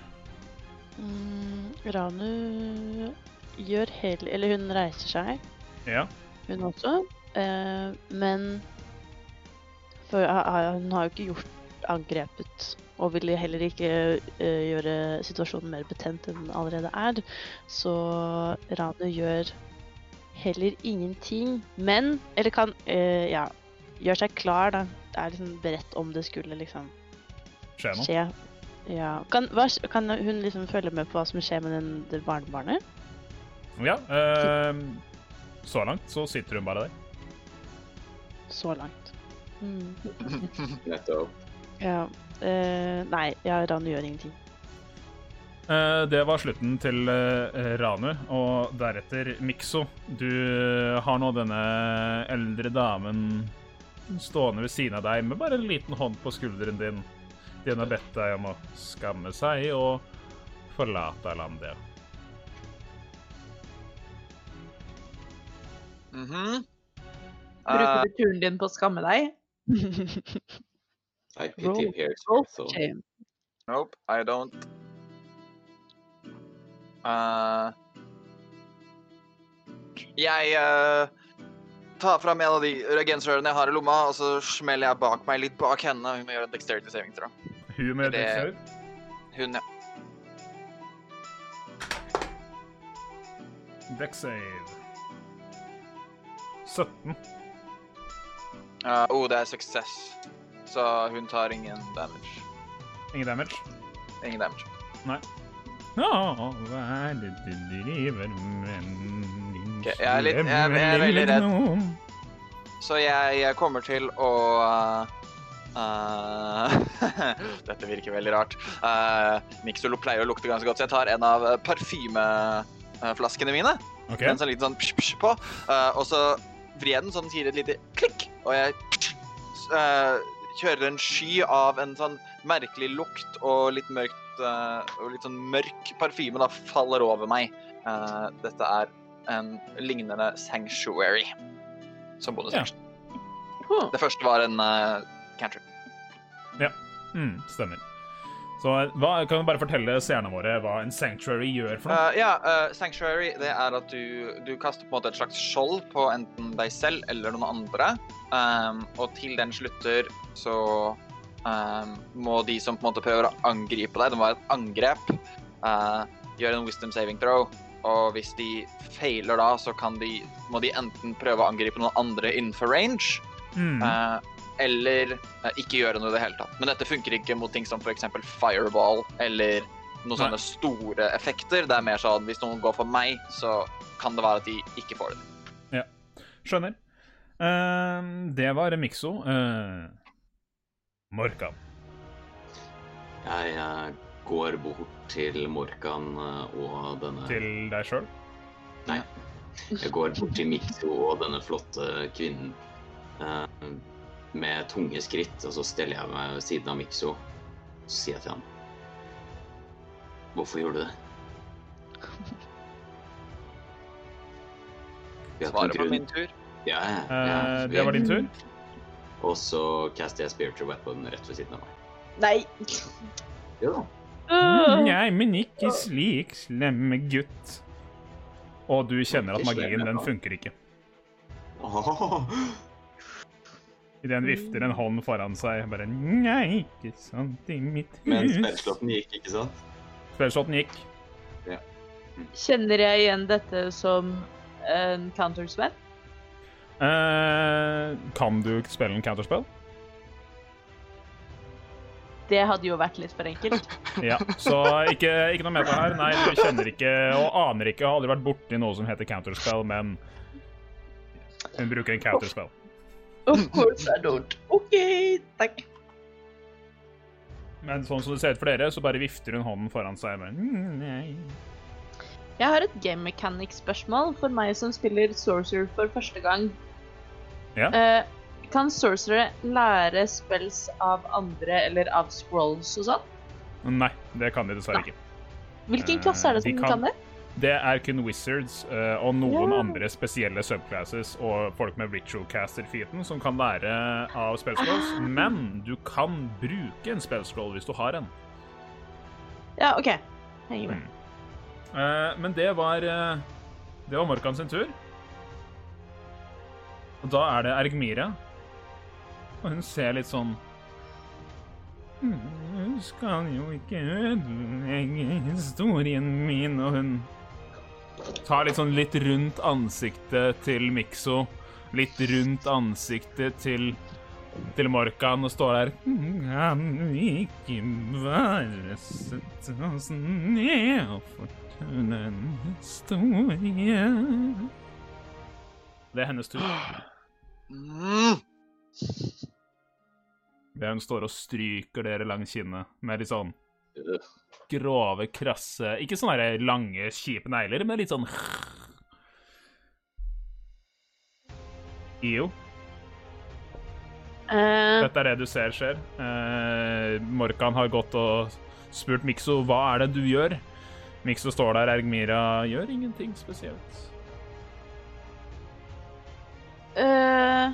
Mm, Ranu gjør heller Eller hun reiser seg, Ja. hun også. Eh, men For hun har jo ikke gjort angrepet. Og vil heller ikke eh, gjøre situasjonen mer betent enn den allerede er. Så Ranu gjør heller ingenting. Men Eller kan eh, Ja. Gjør seg klar, da. Er liksom beredt om det skulle liksom skje noe. skje. Ja. Kan, hva, kan hun liksom følge med på hva som skjer med den, det barnebarnet? Ja. eh, så langt så sitter hun bare der. Så langt. Mm. Nettopp. Ja. Uh, nei, ja, Ranu gjør ingenting. Eh, det var slutten til eh, Ranu, og deretter Mikso. Du har nå denne eldre damen stående ved siden av deg med bare en liten hånd på skulderen din. Den har bedt deg om å skamme seg og forlate landet. Mhm. Bruker Eh, du turen din på å skamme deg? I pity Roll- here, roll So. Shame. Nope, I don't. Uh, jeg uh, tar fram en av de reagensrørene jeg har i lomma, og så smeller jeg bak meg litt bak henne. Hun må gjøre en dexterity saving, tror jeg. Hun med Det- dexter. Hun, ja. Dex save. 17. Uh, oh, det er success. Så hun tar ingen damage. Ingen damage. Ingen damage. Å, hva er det du driver med, din Ok, jeg er litt- jeg er- jeg er veldig redd. Så jeg, jeg kommer til å eh, eh, Dette virker veldig rart. Uh, Mixolo pleier å lukte ganske godt, så jeg tar en av eh, parfymeflaskene mine. Den som er litt sånn psh, psh på. Uh, og så vrir jeg den så den sier et lite klikk, og jeg eh, kjører en sky av en sånn merkelig lukt og litt mørkt uh, og litt sånn mørk parfyme da faller over meg. Uh, dette er en lignende sanctuary som bonus. Ja. Huh. Det første var en uh, cantrip. Mm, stemmer. Så hva, kan du bare fortelle seerne våre hva en sanctuary gjør for noe? Uh, ja, uh, Sanctuary det er at du, du kaster på en måte et slags skjold på enten deg selv eller noen andre. Um, og til den slutter så um, må de som på en måte prøver å angripe deg, det må være et angrep, uh, gjøre en wisdom saving throw. Og hvis de feiler da, så kan de, må de enten prøve å angripe noen andre innenfor range, Mm. Eh, eller eh, ikke gjøre noe i det hele tatt. Men dette funker ikke mot ting som f.eks. fireball eller noen Nei. sånne store effekter. Det er mer sånn hvis noen går for meg, så kan det være at de ikke får det. Skjønner. Uh, det var Mikso. Uh, Morkan. Jeg jeg går bort til Morkan eh, og denne Til deg sjøl. Nei. Jeg går bort til Mikso og denne flotte kvinnen eh, med tunge skritt, og så steller jeg meg ved siden av Mikso. Så sier jeg til ham Hvorfor gjorde du det? Svaret grunn- min tur. Ja, ja, Eh, ja, det var din tur. Og så caster jeg spiritual weapon rett ved siden av meg. Nei. Jo da. Øh. Nei, men ikke slik, slemme gutt. Og du kjenner at magien, den funker ikke. Åh. Idet han vifter en hånd foran seg, bare Nei, ikke sant, i mitt hus. Men spillslåtten gikk, ikke sant? Spillslåtten gikk. Kjenner jeg igjen dette som en counterspell? Uh, kan du spille en counterspell? Det hadde jo vært litt for enkelt. Ja, så ikke, ikke noe meta her. Nei, du kjenner ikke og aner ikke, har aldri vært borti noe som heter counterspell, men hun bruker en counterspell. Of course I don't. OK, takk. Men sånn som det ser ut for dere, så bare vifter hun hånden foran seg. Bare, «Mm. Jeg har et game mechanic-spørsmål for meg som spiller Sorcerer for første gang. Ja. Uh, kan sorcerere lære spells av andre eller av scrolls og sånn? Nei, det kan de dessverre ikke. Hvilken Eh, klasse er det de som kan- kan det? Det er kun wizards uh, og noen yeah. andre spesielle subclasses og folk med ritual caster-feeten som kan være av spellscrolls, Ah. men du kan bruke en spellscroll hvis du har en. Ja, OK. Henger med. Uh, men det var uh, Det var Morkan sin tur. Og da er det Ergmira. Og hun ser litt sånn Hun skal jo ikke ødelegge historien min, og hun tar litt sånn litt rundt ansiktet til Mikso. Litt rundt ansiktet til til Morkan og står der Kan vi ikke bare sette oss ned og fortelle en historie? Det er hennes tur. Mm. Det hun står og stryker dere langs kinnet med litt sånn Øh, grove, krasse Ikke sånne lange, kjipe negler, men litt sånn IO, Uh... dette er det du ser skjer. Uh, Morkan har gått og spurt Mikso hva er det du gjør. Mikso står der, Ergmira gjør ingenting spesielt. Uh,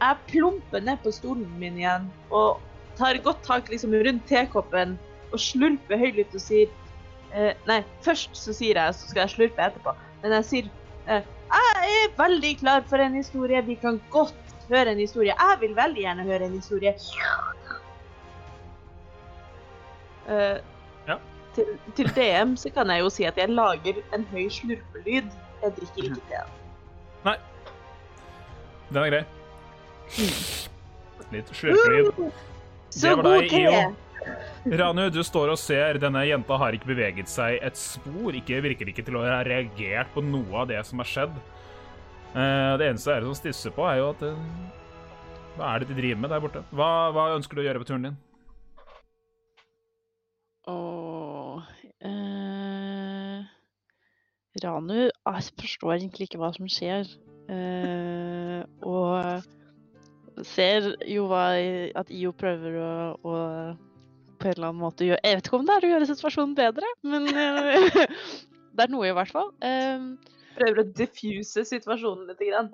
jeg plumper ned på stolen min igjen og tar godt tak liksom rundt tekoppen og slurper høylytt og sier eh, Nei, først så sier jeg, så skal jeg slurpe etterpå. Men jeg sier eh, Jeg er veldig klar for en historie. Vi kan godt høre en historie. Jeg vil veldig gjerne høre en historie. Eh, Ja. til, til DM så kan jeg jo si at jeg lager en høy slurpelyd. Jeg drikker ikke te. Den er grei. Litt slurpelyd. Så Det var god te! Ranu, du står og ser. Denne jenta har ikke beveget seg et spor. Ikke, virker ikke til å ha reagert på noe av det som har skjedd. Eh, det eneste dere som stisser på, er jo at eh, Hva er det de driver med der borte? Hva, hva ønsker du å gjøre på turen din? Og eh, Ranu jeg forstår egentlig ikke hva som skjer. Eh, og ser jo hva, at IO prøver å, å på en eller annen måte gjør Jeg vet ikke om det er å gjøre situasjonen bedre, men eh, det er noe i hvert fall. Eh, Prøver å diffuse situasjonen litt. Grann.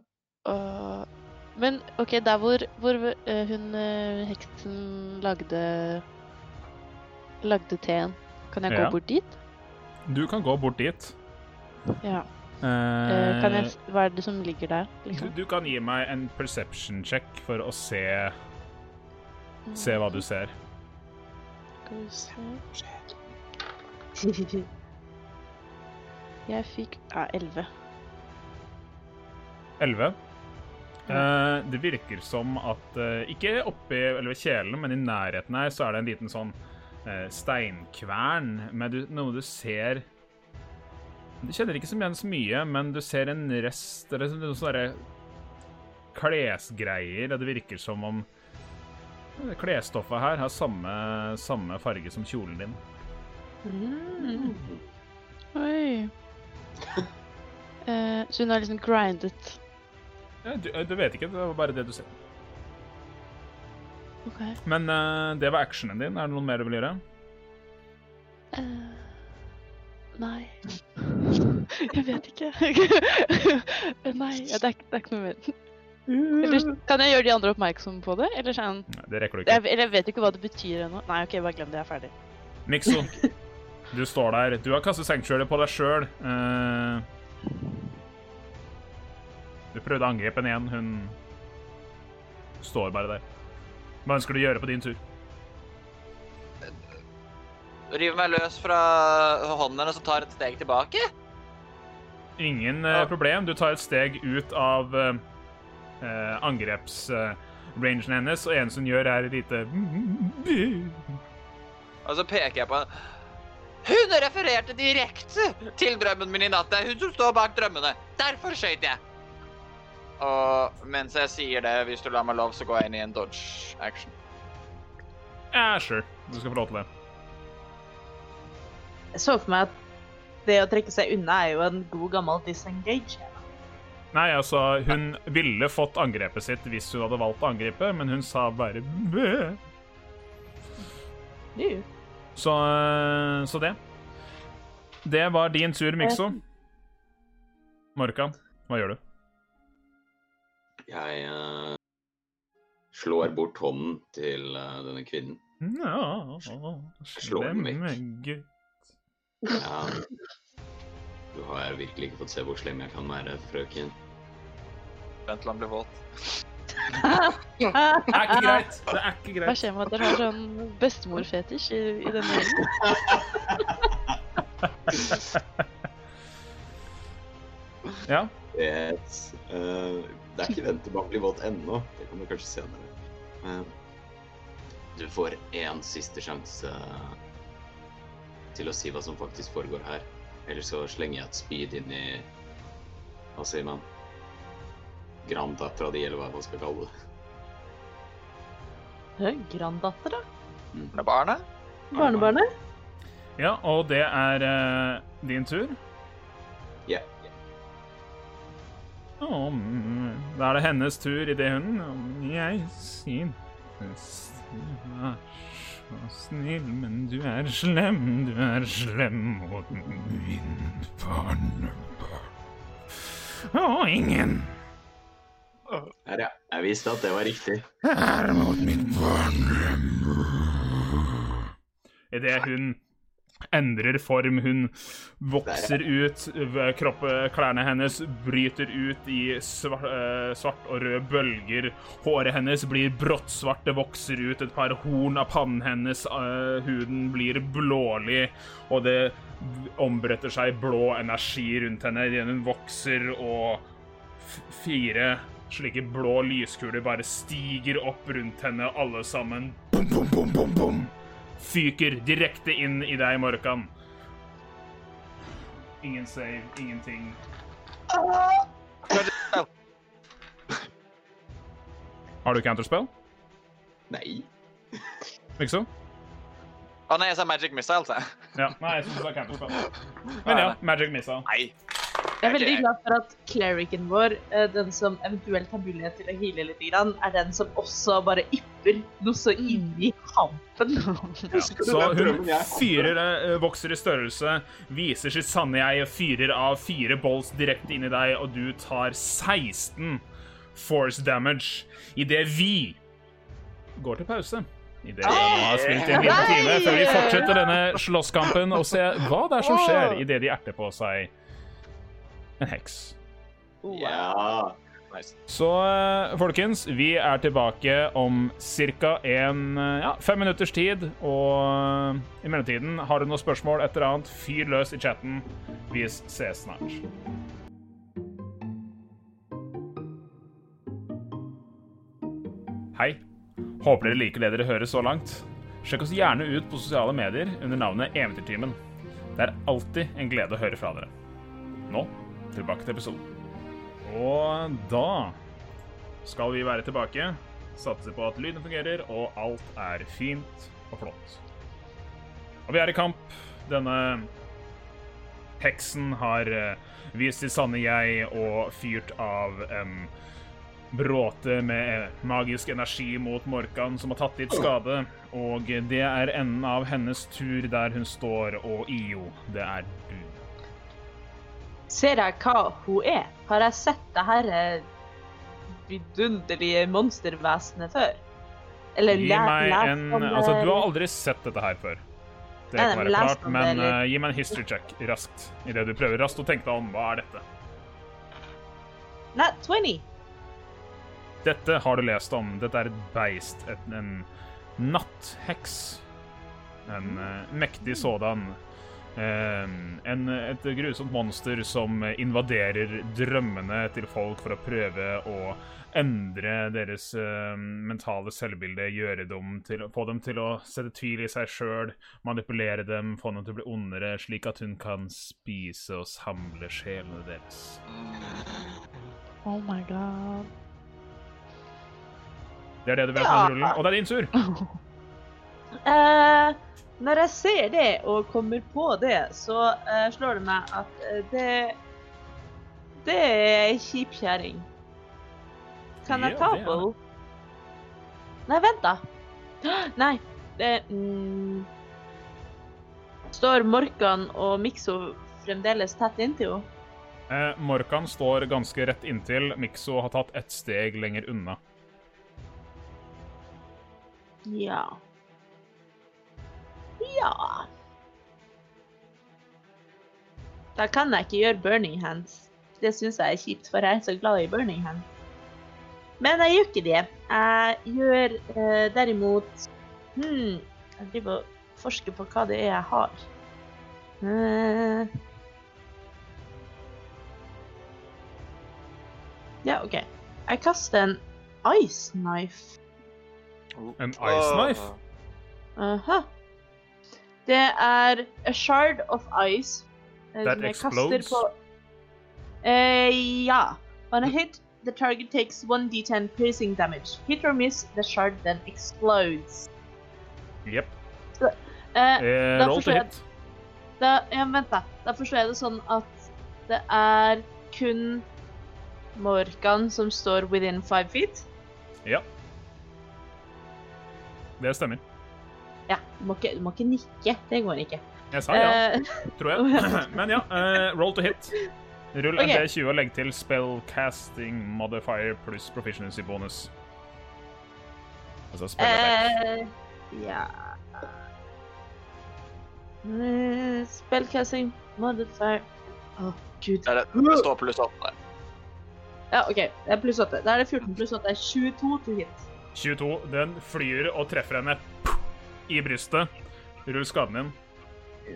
men OK, der hvor, hvor eh, hun eh, heksen lagde lagde teen, kan jeg gå bort dit? Du kan gå bort dit. Ja. Kan jeg, hva er det som ligger der? du, Liksom? du kan gi meg en perception check for å se, se hva du ser. Skal vi. Jeg fikk ja, 11. 11. Eh, det virker som at eh, Ikke oppi eller ved kjelen, men i nærheten her så er det en liten sånn eh, steinkvern med du, noe du ser Du kjenner ikke så igjen så mye, men du ser en rest eller noen sånne klesgreier, det virker som om klesstoffet her har samme, samme farge som kjolen din. Mm. Oi. Eh, så hun har liksom grindet. Ja, du, eh, du vet ikke, det var bare det du ser. OK. Men eh, det var actionen din. Er det noe mer du vil gjøre? Eh, nei. Jeg vet ikke. nei, det, er, det er ikke noe mer. Eller, kan jeg gjøre de andre oppmerksom på det? Eller sånn Nei, det rekker du ikke. jeg, Eller jeg vet ikke hva det betyr ennå. Nei, OK, bare glem det. Jeg er ferdig. Mikso, du står der. Du har kastet sanctuary på deg sjøl. du prøvde å angripe henne igjen. Hun står bare der. Hva ønsker du å gjøre på din tur? River meg løs fra hånden hennes og tar et steg tilbake. Ingen eh, problem. Du tar et steg ut av uh, angrepsrangen hennes, og eneste hun gjør, er et lite Og så peker jeg på henne. Hun refererte direkte til drømmen min i natt. Det er hun som står bak drømmene. Derfor skøyt jeg. Og mens jeg sier det, hvis du lar meg lov, så går jeg inn i en dodge action. Ja, sure. Du skal få lov til det. Jeg så for meg at det å trekke seg unna er jo en god gammel disengage. Nei, altså, hun ville fått angrepet sitt hvis hun hadde valgt å angripe, men hun sa bare bø. Så, eh, så det. Det var din tur, Mikso. Morkan, hva gjør du? Jeg uh, slår bort hånden til uh, denne kvinnen. Ja, Slå den vekk. Ja. Du har virkelig ikke fått se hvor slem jeg kan være, frøken. Vent til han blir våt. Det er ikke greit. Det er ikke Hva skjer med at dere har sånn bestemorfetisj i, i denne gjengen? Ja. Et, Uh, det er ikke vent til man blir våt ennå. Det kommer kanskje senere. Uh, du får én siste sjanse til å si hva som faktisk foregår her. Eller så slenger jeg et speed inn i Hva sier man? Granddattera di, eller hva man skal kalle det. Granddatter, da? Det er barnet. Barnebarnet? Ja, og det er uh, din tur. Ja. Å, mm, da er det hennes tur idet hun «Om Jeg synes du er så snill, men du er slem, du er slem mot min barnebarn. Å, ingen Her, ja. Jeg visste at det var riktig. Her mot mitt barn. Idet hun endrer form, hun vokser ut, v- kropp, klærne hennes bryter ut i svart, svart og rød bølger. Håret hennes blir bråttsvart, det vokser ut et par horn av pannen hennes. eh, huden blir blålig, og det ombretter seg blå energi rundt henne idet hun vokser, og f- fire slike blå lyskuler bare stiger opp rundt henne, alle sammen. Bom, bom, bom, bom, bom. Fyker direkte inn i deg, Morkan. Ingen save, ingenting. Har du counterspell? Nei. Ikke så? Å nei, jeg sa Magic Missile, sa jeg. Ja. Nei, jeg syns du sa counterspell. Men ja, Magic Missile. Nei. Jeg er veldig glad for at clericen vår, eh, den som eventuelt har mulighet til å heale litt, grann, er den som også bare ypper noe så inn i kampen. Ja. Så hun fyrer, eh, vokser i størrelse, viser sitt sanne jeg og fyrer av fire bolts direkte inn i deg, og du tar 16 force damage idet vi går til pause. Idet vi har spilt i en liten time, før vi fortsetter denne slåsskampen og ser hva det er som skjer idet de erter på seg en heks. Ja. Nice. Så eh, folkens, vi er tilbake om ca. Ja, fem minutters tid. Og eh, i mellomtiden, har du noen spørsmål, et eller annet, fyr løs i chatten. Vi ses snart. Hei. Håper dere liker det dere hører så langt. Sjekk oss gjerne ut på sosiale medier under navnet Eventyrtimen. Det er alltid en glede å høre fra dere. Nå tilbake til episoden. Og da skal vi være tilbake. Satser på at lyden fungerer, og alt er fint og flott. Og vi er i kamp. Denne heksen har eh, vist sitt sanne jeg og fyrt av en bråte med magisk energi mot Morkan, som har tatt litt skade. Og det er enden av hennes tur der hun står, og Io, det er du. Ser jeg hva hun er? Har jeg sett det her eh, vidunderlige monstervesenet før? Eller Gi meg en Altså, du har aldri sett dette her før. Det kan være klart, men eh, gi meg en history check raskt. Idet du prøver raskt å tenke deg om. Hva er dette? Nat 20. Dette har du lest om. Dette er et beist. Et, en nattheks. En uh, mektig sådan. Eh, en, et grusomt monster som invaderer drømmene til folk for å prøve å endre deres eh, mentale selvbilde, gjøre dem til, få dem til å sette tvil i seg sjøl, manipulere dem, få dem til å bli ondere, slik at hun kan spise og samle sjelene deres. Oh my god. Det er det du vet Ja. rullen, og det er din tur. Eh, når jeg ser det og kommer på det, så uh, slår det meg at uh, det Det er ei kjip kjerring. Kan jeg ta på henne? Nei, vent, da. Nei, det mm, Står Morkan og Mikso fremdeles tett inntil henne? Eh, Morkan står ganske rett inntil. Mikso har tatt ett steg lenger unna. Ja. Ja Da kan jeg ikke gjøre burning hands. Det syns jeg er kjipt, for jeg er så glad i burning hands. Men jeg gjør ikke det. Jeg gjør eh, derimot hmm, Jeg driver og forsker på hva det er jeg har. Eh, ja, OK. Jeg kaster en ice knife. En ice knife? Aha. Det er a shard of ice. eh, That explodes? på Eh, Ja. On a hit, the target takes 1d10 piercing damage. Hit or miss, the shard then explodes. Jepp. Eh, Eh, roll to hit. da, ja, vent, da. Da forstår jeg det sånn at det er kun Morkan som står within five feet. Ja. Det stemmer. Ja, du må ikke, du må ikke nikke. Det går ikke. Jeg sa ja, Eh, tror jeg. Men ja, eh, roll to hit. Rull en Ok. D20 og legg til spellcasting modifier pluss proficiency bonus. Altså spellet attack. eh, ja uh, Spellcasting modifier Å, gud. Det det. Står pluss 8. Ja, OK. Det er pluss 8. Da er det 14 pluss 8. Det er 22 til hit. 22. Den flyr og treffer henne i brystet. Rull skaden din.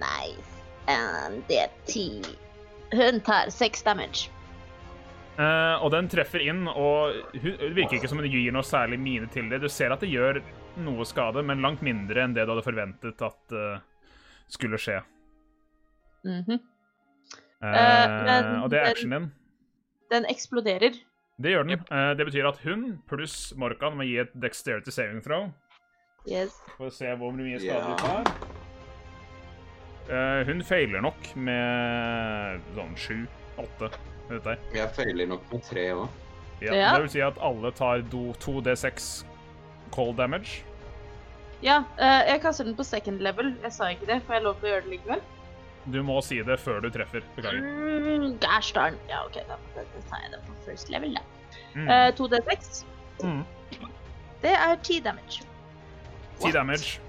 Nice. Um, det er ti. Hun tar seks damage. Uh, og den treffer inn, og hun, det virker ikke som hun gir noe særlig mine til det. Du ser at det gjør noe skade, men langt mindre enn det du hadde forventet at uh, skulle skje. Mhm. uh, men og det er actionen din. Den eksploderer. Det gjør den. Eh, det betyr at hun pluss Morkan må gi et dexterity saving throw. Yes. For å se hvor mye skade Ja. hun tar. Eh, hun feiler nok med sånn sju, åtte. Vet jeg. Jeg feiler nok med tre òg. Ja, Ja. Det vil si at alle tar 2D6 cold damage. Ja, uh, jeg kaster den på second level. Jeg sa ikke det. Får jeg lov til å gjøre det likevel? Du må si det før du treffer. Beklager. Mm, Gosh darn. Ja, OK, da, da tar jeg det på first level, da. Mm. Uh, 2D6. Mm. Det er 10 damage. 10 damage.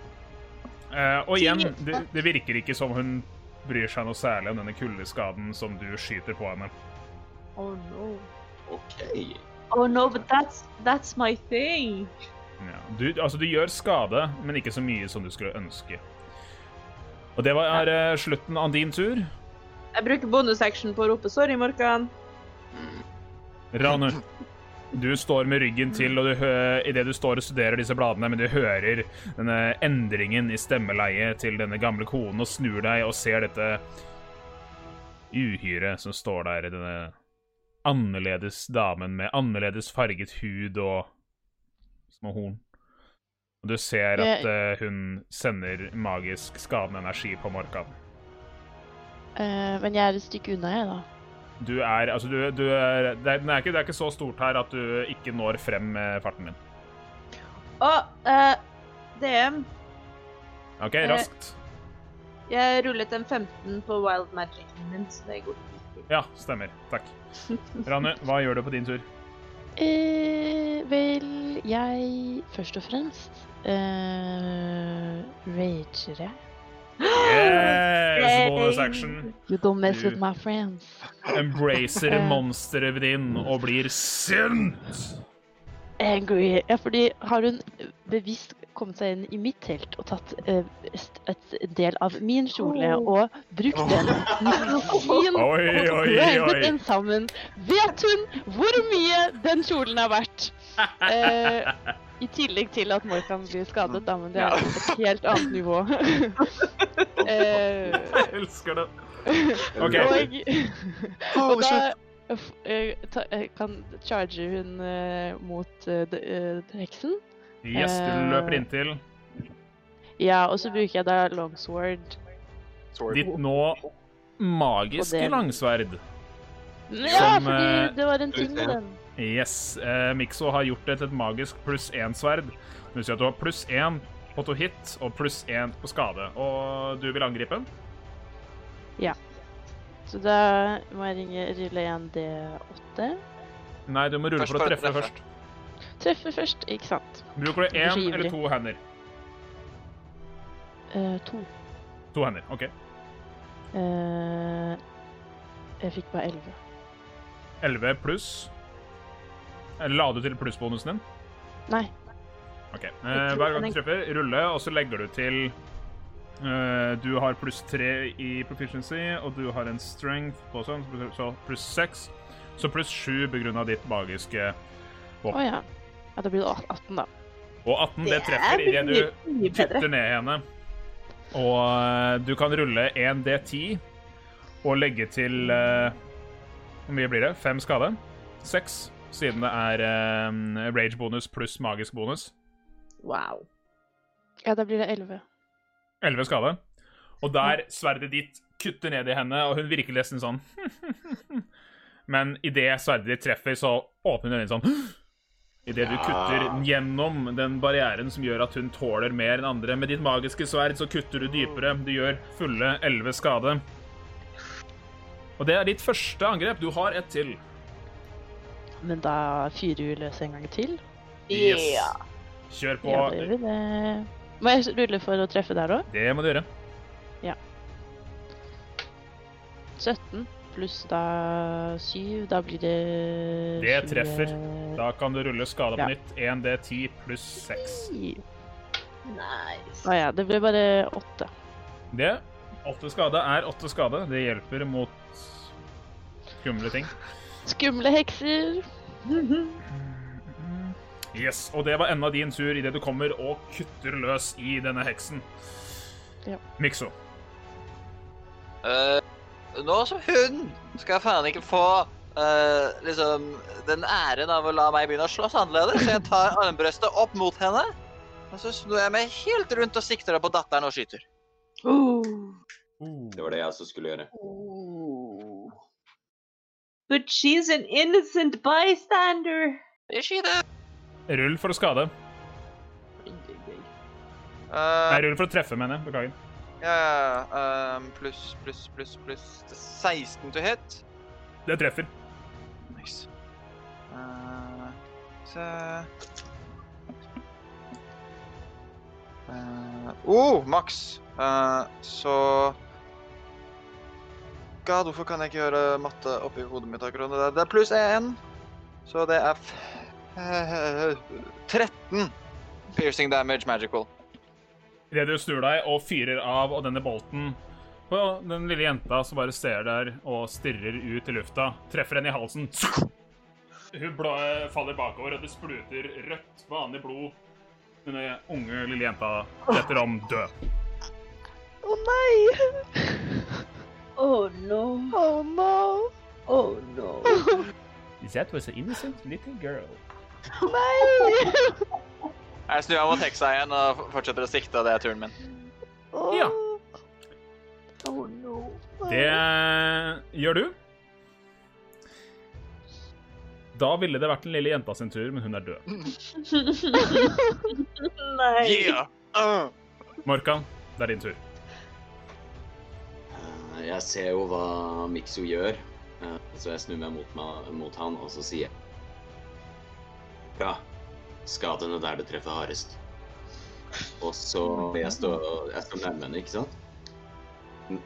Uh, og igjen, det, det virker ikke som hun bryr seg noe særlig om denne kuldeskaden som du skyter på henne. Oh no. OK. Oh no, but that's, that's my thing. Ja. Du, altså, du gjør skade, men ikke så mye som du skulle ønske. Og det var er, uh, slutten av din tur. Jeg bruker bonusaction på å rope 'sorry, Morkan'. Ranu, du står med ryggen til og du det du står og studerer disse bladene, men du hører denne endringen i stemmeleie til denne gamle konen og snur deg og ser dette uhyret som står der, denne annerledes damen med annerledes farget hud og små horn. Og du ser at uh, hun sender magisk skadende energi på Morkan. Uh, men jeg er et stykke unna, jeg, da. Du er Altså, du, du er det, er, den er ikke, det er ikke så stort her at du ikke når frem med farten din. Og eh, DM, OK, Eh, raskt. jeg rullet en 15 på wild magicen min, så det går ikke. Ja, stemmer. Takk. Ranu, hva gjør du på din tur? Uh, vel, jeg først og fremst eh, rager jeg. Yes! Bonus action. You don't mess with my friends. Embracer monsteret din og blir sint. Angry. Ja, fordi har hun bevisst kommet seg inn i mitt telt og tatt uh, et del av min kjole og brukt den Oi, og oi. den sammen. Vet hun hvor mye den kjolen er verdt? Eh, I tillegg til at Morkan blir skadet, da, men det er et helt annet nivå. eh, Jeg elsker det. OK. og, og da eh, ta, eh, kan charge hun eh, mot eh, d- eh, heksen. Yes, du løper inntil. Ja, og så bruker jeg da longsword. Ditt nå magiske Og det- langsverd. Ja, Som, fordi eh, det var en ting med den. Yes. Eh, Mikso har gjort det til et magisk pluss én-sverd. Det vil si at du har pluss én på to hit og pluss én på skade. Og du vil angripe? den? Ja. Så da må jeg ringe rulle igjen D8. Nei, du må rulle Først for å treffe først. Treffe først, ikke sant. Bruker du én eller to hender? Eh, to. To hender, OK. Uh, jeg fikk bare elleve. 11 pluss. Eller La du til plussbonusen din? Nei. OK. Eh, hver gang du treffer, rulle, og så legger du til eh, Du har pluss tre i proficiency, og du har en strength på sånn, så pluss seks. Så pluss sju på grunn av ditt magiske Å ja. ja. Da blir det 18, da. Og 18, det treffer idet du dytter ned henne. Og eh, du kan rulle 1 D10 og legge til Hvor mye blir det? Fem skade? Seks, siden det er eh, rage-bonus pluss magisk bonus. Wow. Ja, da blir det 11. 11 skade. Og der sverdet ditt kutter ned i henne, og hun virker nesten sånn Men idet sverdet ditt treffer, så åpner hun øynene sånn Idet du kutter gjennom den barrieren som gjør at hun tåler mer enn andre. Med ditt magiske sverd så kutter du dypere. Du gjør fulle 11 skade. Og det er ditt første angrep. Du har ett til. Men da fyrer vi løs en gang til. Yes. Ja. Kjør på. Ja, det gjør vi det. Må jeg rulle for å treffe der òg? Det må du gjøre. Ja. 17 pluss da 7. Da blir det Det treffer. Da kan du rulle skade på Ja. nytt. 1D10 pluss 6. Nice. Å ja, det ble bare 8. Det. 8 skade er 8 skade. Det hjelper mot skumle ting. Skumle hekser. Yes, Og det var enda din tur idet du kommer og kutter løs i denne heksen. Ja. Mikso. Uh, nå som hun skal faen ikke få uh, liksom den æren av å la meg begynne å slåss annerledes, så jeg tar armbrøstet opp mot henne. Og så snur jeg meg helt rundt og sikter på datteren og skyter. Uh. Det var det jeg også skulle gjøre. Ooh. But she's an innocent bystander. Jeg skyter. Rull for å skade. Eh, Nei, rull for å treffe, mener jeg. Beklager. ja, ja, ja. Um, pluss, pluss, pluss, pluss 16 to hit. Det treffer. Nice. Eh, så Eh, Oh, maks. Eh, så God, hvorfor kan jeg ikke gjøre matte oppi hodet mitt akkurat nå? Det er pluss én. Så det er f eh, 13 piercing damage magical. Idet du snur deg og fyrer av, og denne bolten på den lille jenta som bare ser der og stirrer ut i lufta, treffer henne i halsen. Hun blå, faller bakover, og det spruter rødt, vanlig blod. Denne unge lille jenta detter om død. Å nei! Oh no. Oh no! Oh no. That was an innocent little girl. Nei! Jeg snur meg mot heksa igjen og fortsetter å sikte, og det er turen min. Ja. Oh no. Det gjør du. Da ville det vært den lille jenta sin tur, men hun er død. Nei. Yeah! Uh. Morkan, det er din tur. Eh, Jeg ser jo hva Mikso gjør, eh, så jeg snur meg mot, meg mot han, og så sier jeg Bra. Skadene der det treffer hardest. Og så Jeg står, jeg står nærme henne, ikke sant?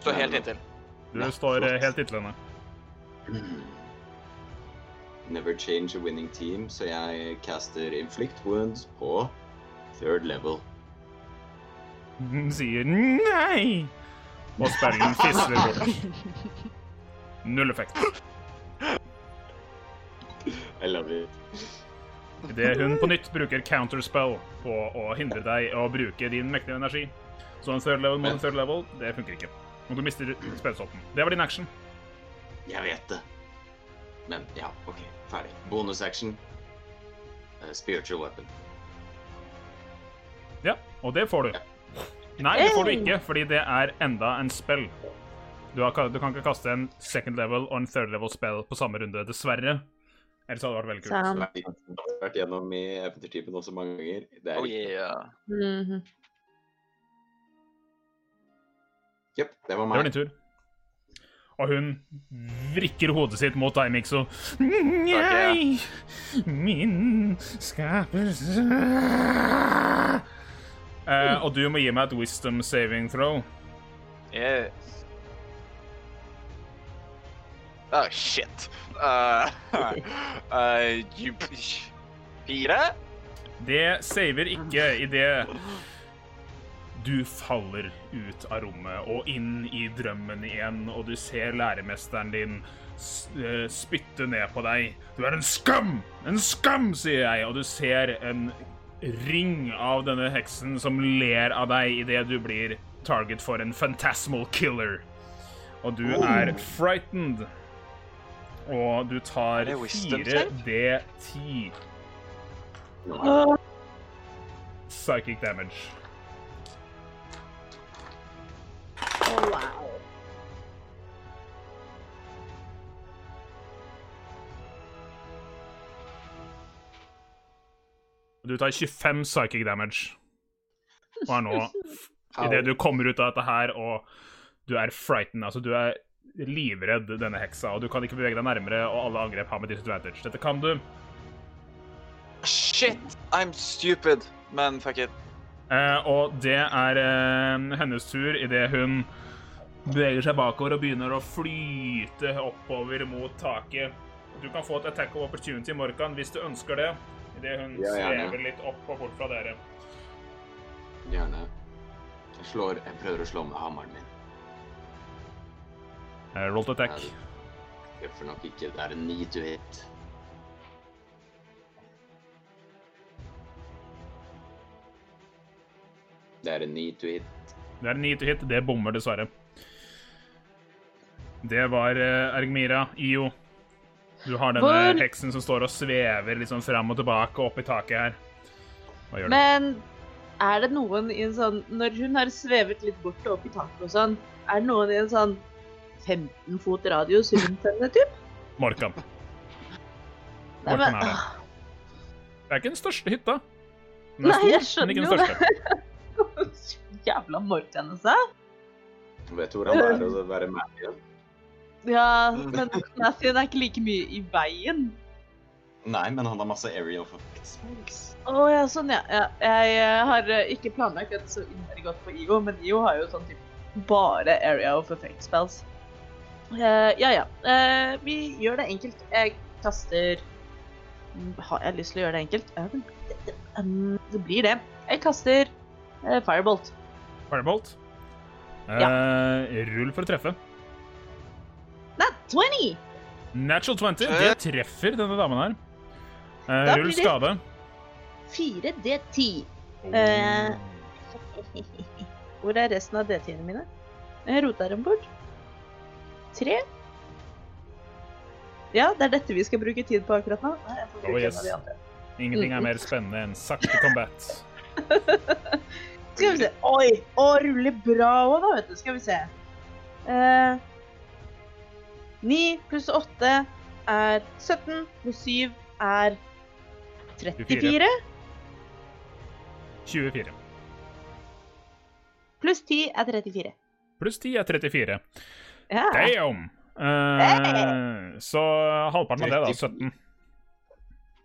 Står helt inntil. Du står eh, helt inntil henne. Never change a winning team, så jeg caster inflict wounds på third level. Hun sier nei, og spellen fisler bort. Null effekt. I love it. Idet hun på nytt bruker counterspell på å hindre deg å bruke din mektige energi. Så en third level mot en third level, det funker ikke. Og du mister spillsotten. Det var din action. Jeg vet det. Men ja, OK. Ferdig. Bonus action. Eh, spiritual weapon. Ja, og det får du. Nei, det får du ikke, fordi det er enda en spill. Du, har, du kan ikke kaste en second level og en third level spell på samme runde, dessverre. Ellers hadde det vært veldig kult. Sam. Nei, Det har vært gjennom i eventyrtypen også mange ganger. Det er Oh yeah. Mhm. Jep, det var meg. Det var din tur. Og hun vrikker hodet sitt mot deg, Mikso. Nei, min skapelse eh, Og du må gi meg et wisdom saving throw. Yes. Oh, shit. Uh, uh, you, fire? Det saver ikke idet du faller ut av rommet og inn i drømmen igjen, og du ser læremesteren din eh, spytte ned på deg. Du er en skam! En skam, sier jeg, og du ser en ring av denne heksen som ler av deg idet du blir target for en phantasmal killer. Og du er frightened. Og du tar Er det wisdom 4D10 psychic damage. Oh, wow. Du tar 25 psychic damage. Og er nå Idet du kommer ut av dette her, og du er frightened, altså du er livredd denne heksa, og du kan ikke bevege deg nærmere, og alle angrep har med disadvantage. Dette kan du. Shit, I'm stupid. Men fuck it. Eh, og det er eh, hennes tur idet hun beveger seg bakover og begynner å flyte oppover mot taket. Du kan få et attack of opportunity, Morkan, hvis du ønsker det. Idet hun Ja, svever litt opp og bort fra dere. Gjerne. Jeg slår Jeg prøver å slå med hammeren min. Eh, roll to attack. Jeg treffer nok ikke. Det er en ni to hit. Det er en ni to hit. Det er en ni to hit. Det bommer, dessverre. Det var uh, Ergmira. IO. Du har denne Hvor- heksen som står og svever liksom fram og tilbake opp i taket her. Hva gjør du? Men er det noen i en sånn Når hun har svevet litt bort og opp i taket og sånn, er det noen i en sånn 15 fot radius rundt henne, typ? Morkan. Nei, men, er det. ah, Det er ikke den største hytta. Den er Nei, jeg skjønner den jo det. Jævla Morkan, altså. Vet du hvordan det er å være Matthew? Ja, men Matthew er ikke like mye i veien. Nei, men han har masse area of effect spells. Å ja, sånn ja. ja. Jeg eh, har eh, ikke planlagt dette så innmari godt på IO, men IO har jo sånn typ bare area of effect spells. Uh, ja ja. Uh, vi gjør det enkelt. Jeg kaster Mm, Har jeg lyst til å gjøre det enkelt? Ja, det, um, det blir det. Jeg kaster eh, firebolt. Firebolt. Ja. Rull for å treffe. Nat 20! Natural 20. Det treffer denne damen her. Uh, rull skade. 4D10. Oh. Uh, Hvor er resten av D10-ene mine? Jeg rota dem bort. Tre. Ja, det er dette vi skal bruke tid på akkurat nå. Nei, Oh, yes. Ingenting er mer spennende enn sakte combat. Skal vi se. Oi! Å, ruller bra òg, da, vet du. Skal vi se. Eh, 9 pluss 8 er 17, pluss 7 er 34. 24. Pluss 10 er 34. Pluss 10 er 34. Ja. Damn! Eh, så halvparten av det, da. 17.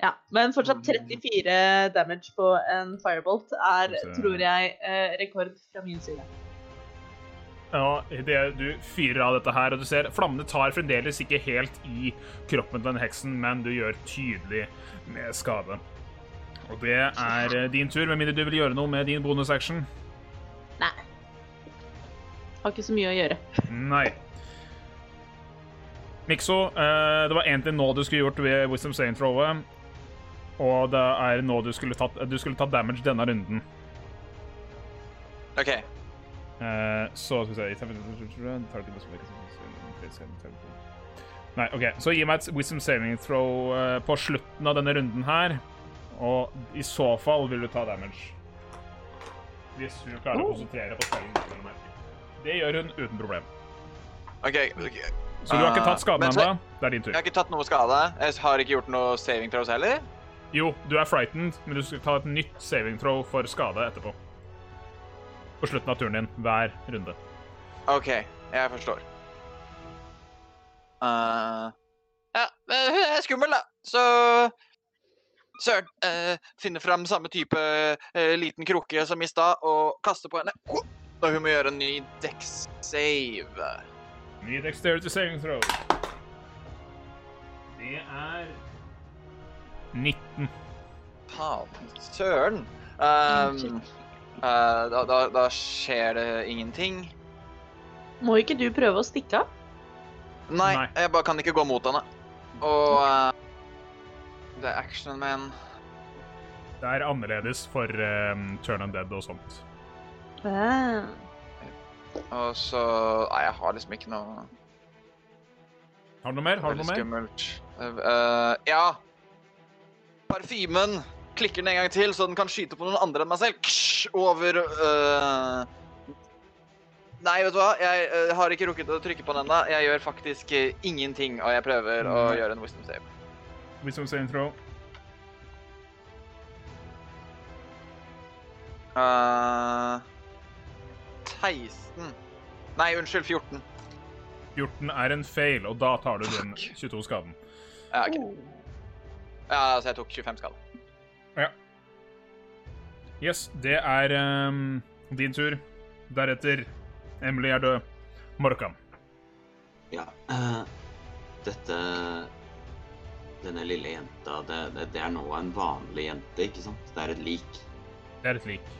ja. Men fortsatt 34 damage på en firebolt er, tror jeg, eh, rekord fra min side. Ja, Idet du fyrer av dette her, og du ser flammene tar fremdeles ikke helt i kroppen til den heksen, men du gjør tydelig med skade. Og det er din tur, med mindre du vil gjøre noe med din bonusaction. Nei. Har ikke så mye å gjøre. Nei. Mikso, eh, det var egentlig nå du skulle gjort ved Wisdom Saint Rowe, Og det er nå du skulle tatt, du skulle tatt damage denne runden. OK. Eh, så skal vi se Nei, OK. Så gi meg et Wisdom Saving Throw eh, på slutten av denne runden her. Og i så fall vil du ta damage. Hvis hun klarer å konsentrere på spillen. Det gjør hun uten problem. ok, ok. Så du har ikke Ah, tatt skaden ennå. Det er din tur. Jeg har ikke tatt noe skade. Jeg har ikke gjort noe saving throws heller. Jo, du er frightened, men du skal ta et nytt saving throw for skade etterpå. På slutten av turen din, hver runde. OK, jeg forstår. Uh, ja, hun er skummel, da. Så Søren. Uh, finner fram samme type uh, liten krukke som i stad og kaster på henne. Og hun må gjøre en ny dex save. Ny dexterity saving throw. Det er 19. Faen. Søren. Um, eh, da, da, da skjer det ingenting. Må ikke du prøve å stikke av? Nei, Nei. jeg bare kan ikke gå mot henne. Og uh, det er actionen min. Det er annerledes for um, Turn Dead og sånt. Ah. Og så Nei, jeg har liksom ikke noe Har du noe mer? Har du noe mer? skummelt. Uh, eh, ja. Parfymen klikker den en gang til, så den kan skyte på noen andre enn meg selv. Ksh, over uh... Nei, vet du hva? Jeg uh, har ikke rukket å trykke på den ennå. Jeg gjør faktisk eh, ingenting, og jeg prøver å gjøre en wisdom save. Wisdom save throw. Uh, 16 Nei, unnskyld, 14. 14 er en fail, og da tar du den 22-skaden. Ja, ok. Oh. ja, altså jeg tok 25 skade. Yes, det er um, din tur. Deretter Emily er død. Morkan. Ja. eh, dette Denne lille jenta, det, det, det er nå en vanlig jente, ikke sant? Det er et lik. Det er et lik.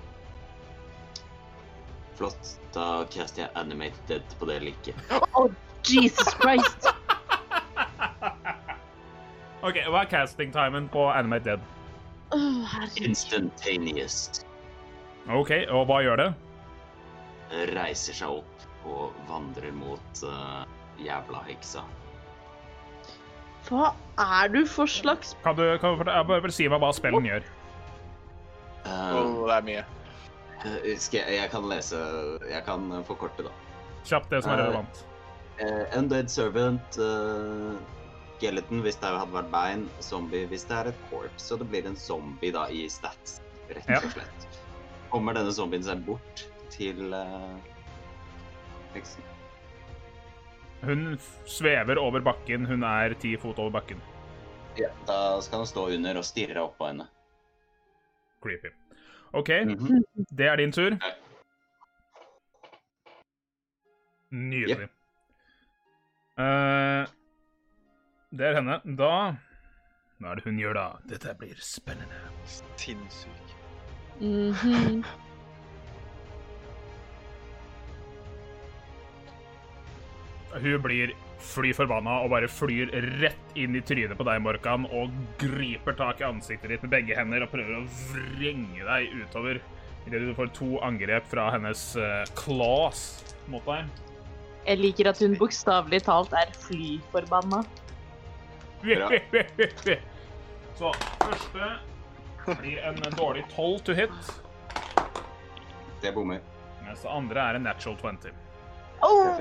Flott. Da caster jeg Animate Dead på det liket. Oh, Jesus Christ! OK, hva er casting-timen på Animate Dead? Herregud. Instantaneous. OK, og hva gjør det? Reiser seg opp og vandrer mot uh, jævla heksa. Hva er du for slags Kan du, kan du jeg bare, si meg hva spellen gjør? Uh, Oh, det er mye. eh, skal jeg, jeg kan lese Jeg kan forkorte, da. Kjapt det som er Eh, relevant. Uh, undead servant, eh, skeleton hvis det hadde vært bein, zombie hvis det er et corps. Så det blir en zombie da i stats, rett og slett. Kommer denne zombien seg bort til uh, heksen? Hun svever over bakken. Hun er ti fot over bakken. Ja. Da skal han stå under og stirre opp på henne. Creepy. OK, Mhm. det er din tur. Nydelig. Eh, det er henne. Da Hva er det hun gjør, da? Dette blir spennende. Sinnssyk. Mhm. Hun blir fly forbanna og bare flyr rett inn i trynet på deg, Morkan, og griper tak i ansiktet ditt med begge hender og prøver å vrenge deg utover. Idet du får to angrep fra hennes uh, claws mot deg. Jeg liker at hun bokstavelig talt er flyforbanna. Så første blir en dårlig 12 to hit, Det bommer. mens det andre er en natural 20. Oh!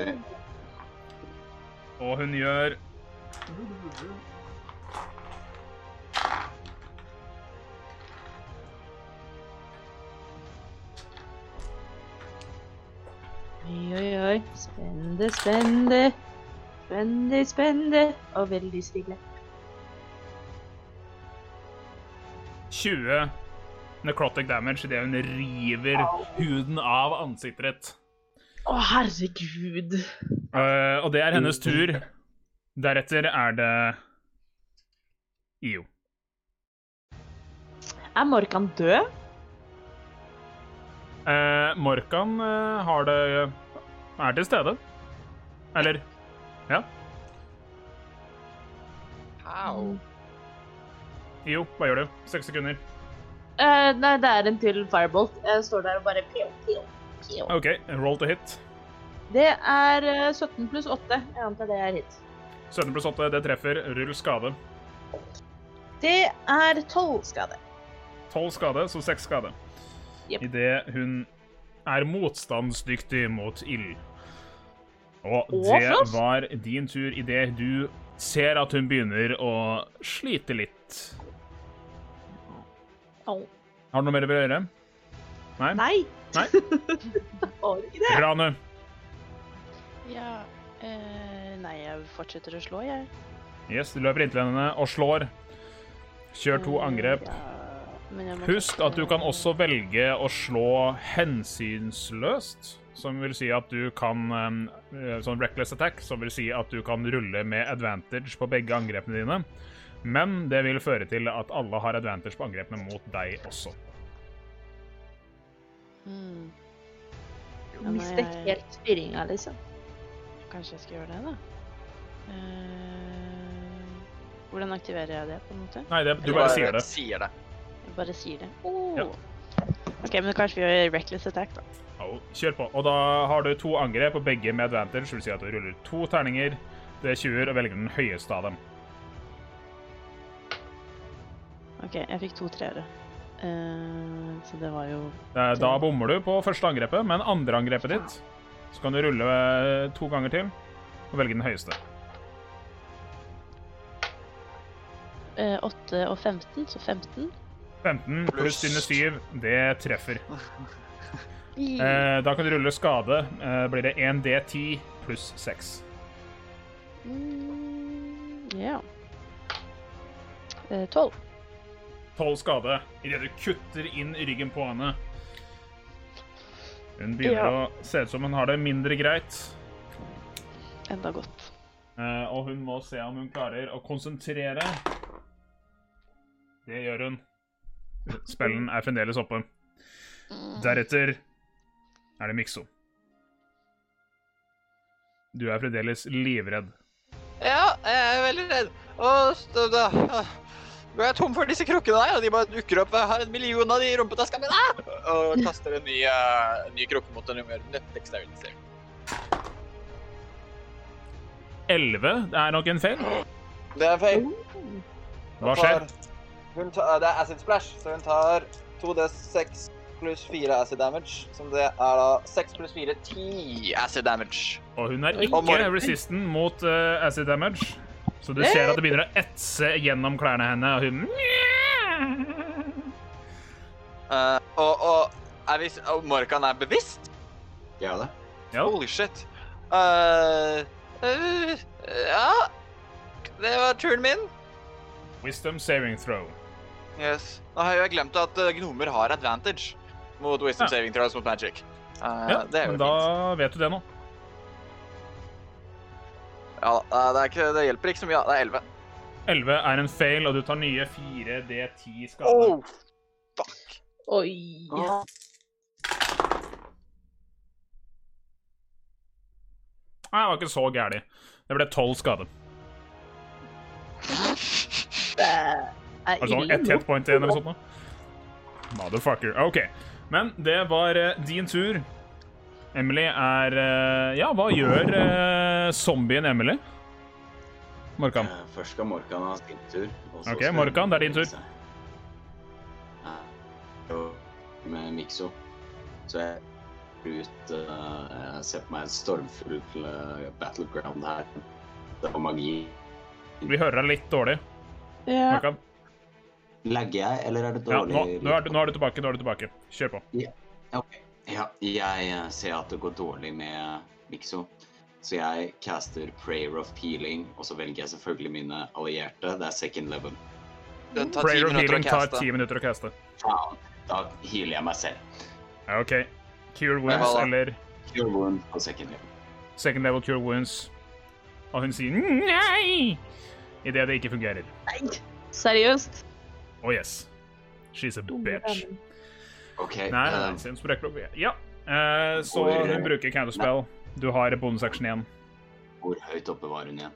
Og hun gjør Oi, oi, oi. Spennende, spennende. Spennende, spennende. Og veldig stille. 20 necrotic damage idet hun river huden av ansiktet ditt. Å, herregud. Uh, og det er hennes tur. Deretter er det IO. Er Morkan død? Uh, Morkan uh, har det er til stede. Eller Ja. Au. IO, hva gjør du? Seks sekunder. Uh, nei, det er en til firebolt. Jeg står der og bare pio, pio, pio. OK, roll to hit. Det er eh, 17 pluss 8. Jeg antar det er hit. 17 pluss 8, det treffer. Rull skade. Det er 12 skade. 12 skade, så 6 skade. Yep. Idet hun er motstandsdyktig mot ild. Og det var din tur idet du ser at hun begynner å slite litt. Au. Har du noe mer å gjøre? Nei? Nei. Nei? Får ikke det. Ranu. Ja eh, Nei, jeg fortsetter å slå, jeg. Yes, du løper inntil henne og slår. Kjør to angrep. Ja, men jeg må Husk at du kan også velge å slå hensynsløst, som vil si at du kan eh, Sånn reckless attack, som vil si at du kan rulle med advantage på begge angrepene dine. Men det vil føre til at alle har advantage på angrepene mot deg også. Hmm, Du mister helt styringa, liksom. kanskje jeg skal gjøre det, da. Uh... hvordan aktiverer jeg det, på en måte? Nei, det, du bare sier det. Sier det. Jeg bare sier det. Oh. Ja. OK, men kanskje vi gjør reckless attack, da. Au, Kjør på. Og da har du to angrep, og begge med advantage. Vil si at du ruller to terninger. Det er 20 og velger den høyeste av dem. OK, jeg fikk to treere. Uh, så det var jo tre. Da bommer du på første angrepet, men andre angrepet ditt Så kan du rulle eh, to ganger til og velge den høyeste. Eh, 8 og 15, så 15. 15 pluss dine 7, det treffer. Eh, da kan du rulle skade. Eh, blir det 1D10 pluss 6. Mm, ja. Eh, 12. 12 skade idet du kutter inn i ryggen på henne. Hun begynner Ja. å se ut som hun har det mindre greit. Enda godt. Eh, og hun må se om hun klarer å konsentrere. Det gjør hun. Spellen er fremdeles oppe. Deretter er det Mikso. Du er fremdeles livredd. Ja, jeg er veldig redd. Å, stopp, da ja. Nå er tom for disse krukkene der, og de bare dukker opp. Jeg har en million av de i rumpetaska mi. Og kaster en ny, eh, ny krukke mot den unge dexterity. 11 det er nok en feil. Det er feil. Hva skjer? Hun tar, det er acid splash, så hun tar 2D6 pluss 4 acid damage. Som det er da 6 pluss 4, 10 acid damage. Og hun er ikke resistant mot uh, acid damage. Så du ser at det begynner å etse gjennom klærne henne, og hun uh, og, og, er vi, og Morkan er bevisst? Ja, det. Ja. Holy shit. Uh, uh, ja Det var turen min. Wisdom saving throw. Yes. Nå har jeg glemt at eh, gnomer har advantage mot wisdom Ja. saving throws mot magic. Uh, Ja, det er jo men fint. da vet du det nå. Ja, det, er ikke, det hjelper ikke så mye. Det er 11. 11 er en fail, og du tar nye 4D10 skade. Oh, fuck. Oi. Nei, det var ikke så gærlig. Det ble 12 skade. Det er Altså ett hit point igjen eller sånt noe. Motherfucker. OK. Men det var eh, din tur. Emily er eh, Ja, hva gjør eh, zombien Emily? Morkan. Eh, Først skal Morkan ha sin tur. og så Ok, Morkan, det er din tur. Ja, Med Mikso. Så jeg går ut Jeg ser på meg en stormfull battleground her. Det var magi. Vi hører deg litt dårlig. Ja. Morkan. Lagger jeg, eller er det Ja, dårlig? nå, nå, er du, nå er du tilbake. Nå er du tilbake. Kjør på. Ja, Ok. Ja, jeg eh, ser at det går dårlig med Mikso. Så jeg caster Prayer of Healing, og så velger jeg selvfølgelig mine allierte. Det er second level. Den tar Prayer of Peeling healing tar ti 10 minutter å caste. Faen, da healer jeg meg selv. OK. Cure wounds eller Cure wounds på second level. second level cure wounds. Og hun sier nei idet det ikke fungerer. Nei, seriøst? Oh yes. She's a bitch. OK. Nei, um, nei, sin sprekk- Ja. Eh, så Hvor- hun bruker counterspell. Du har bonusaction igjen. hvor høyt oppe var hun igjen?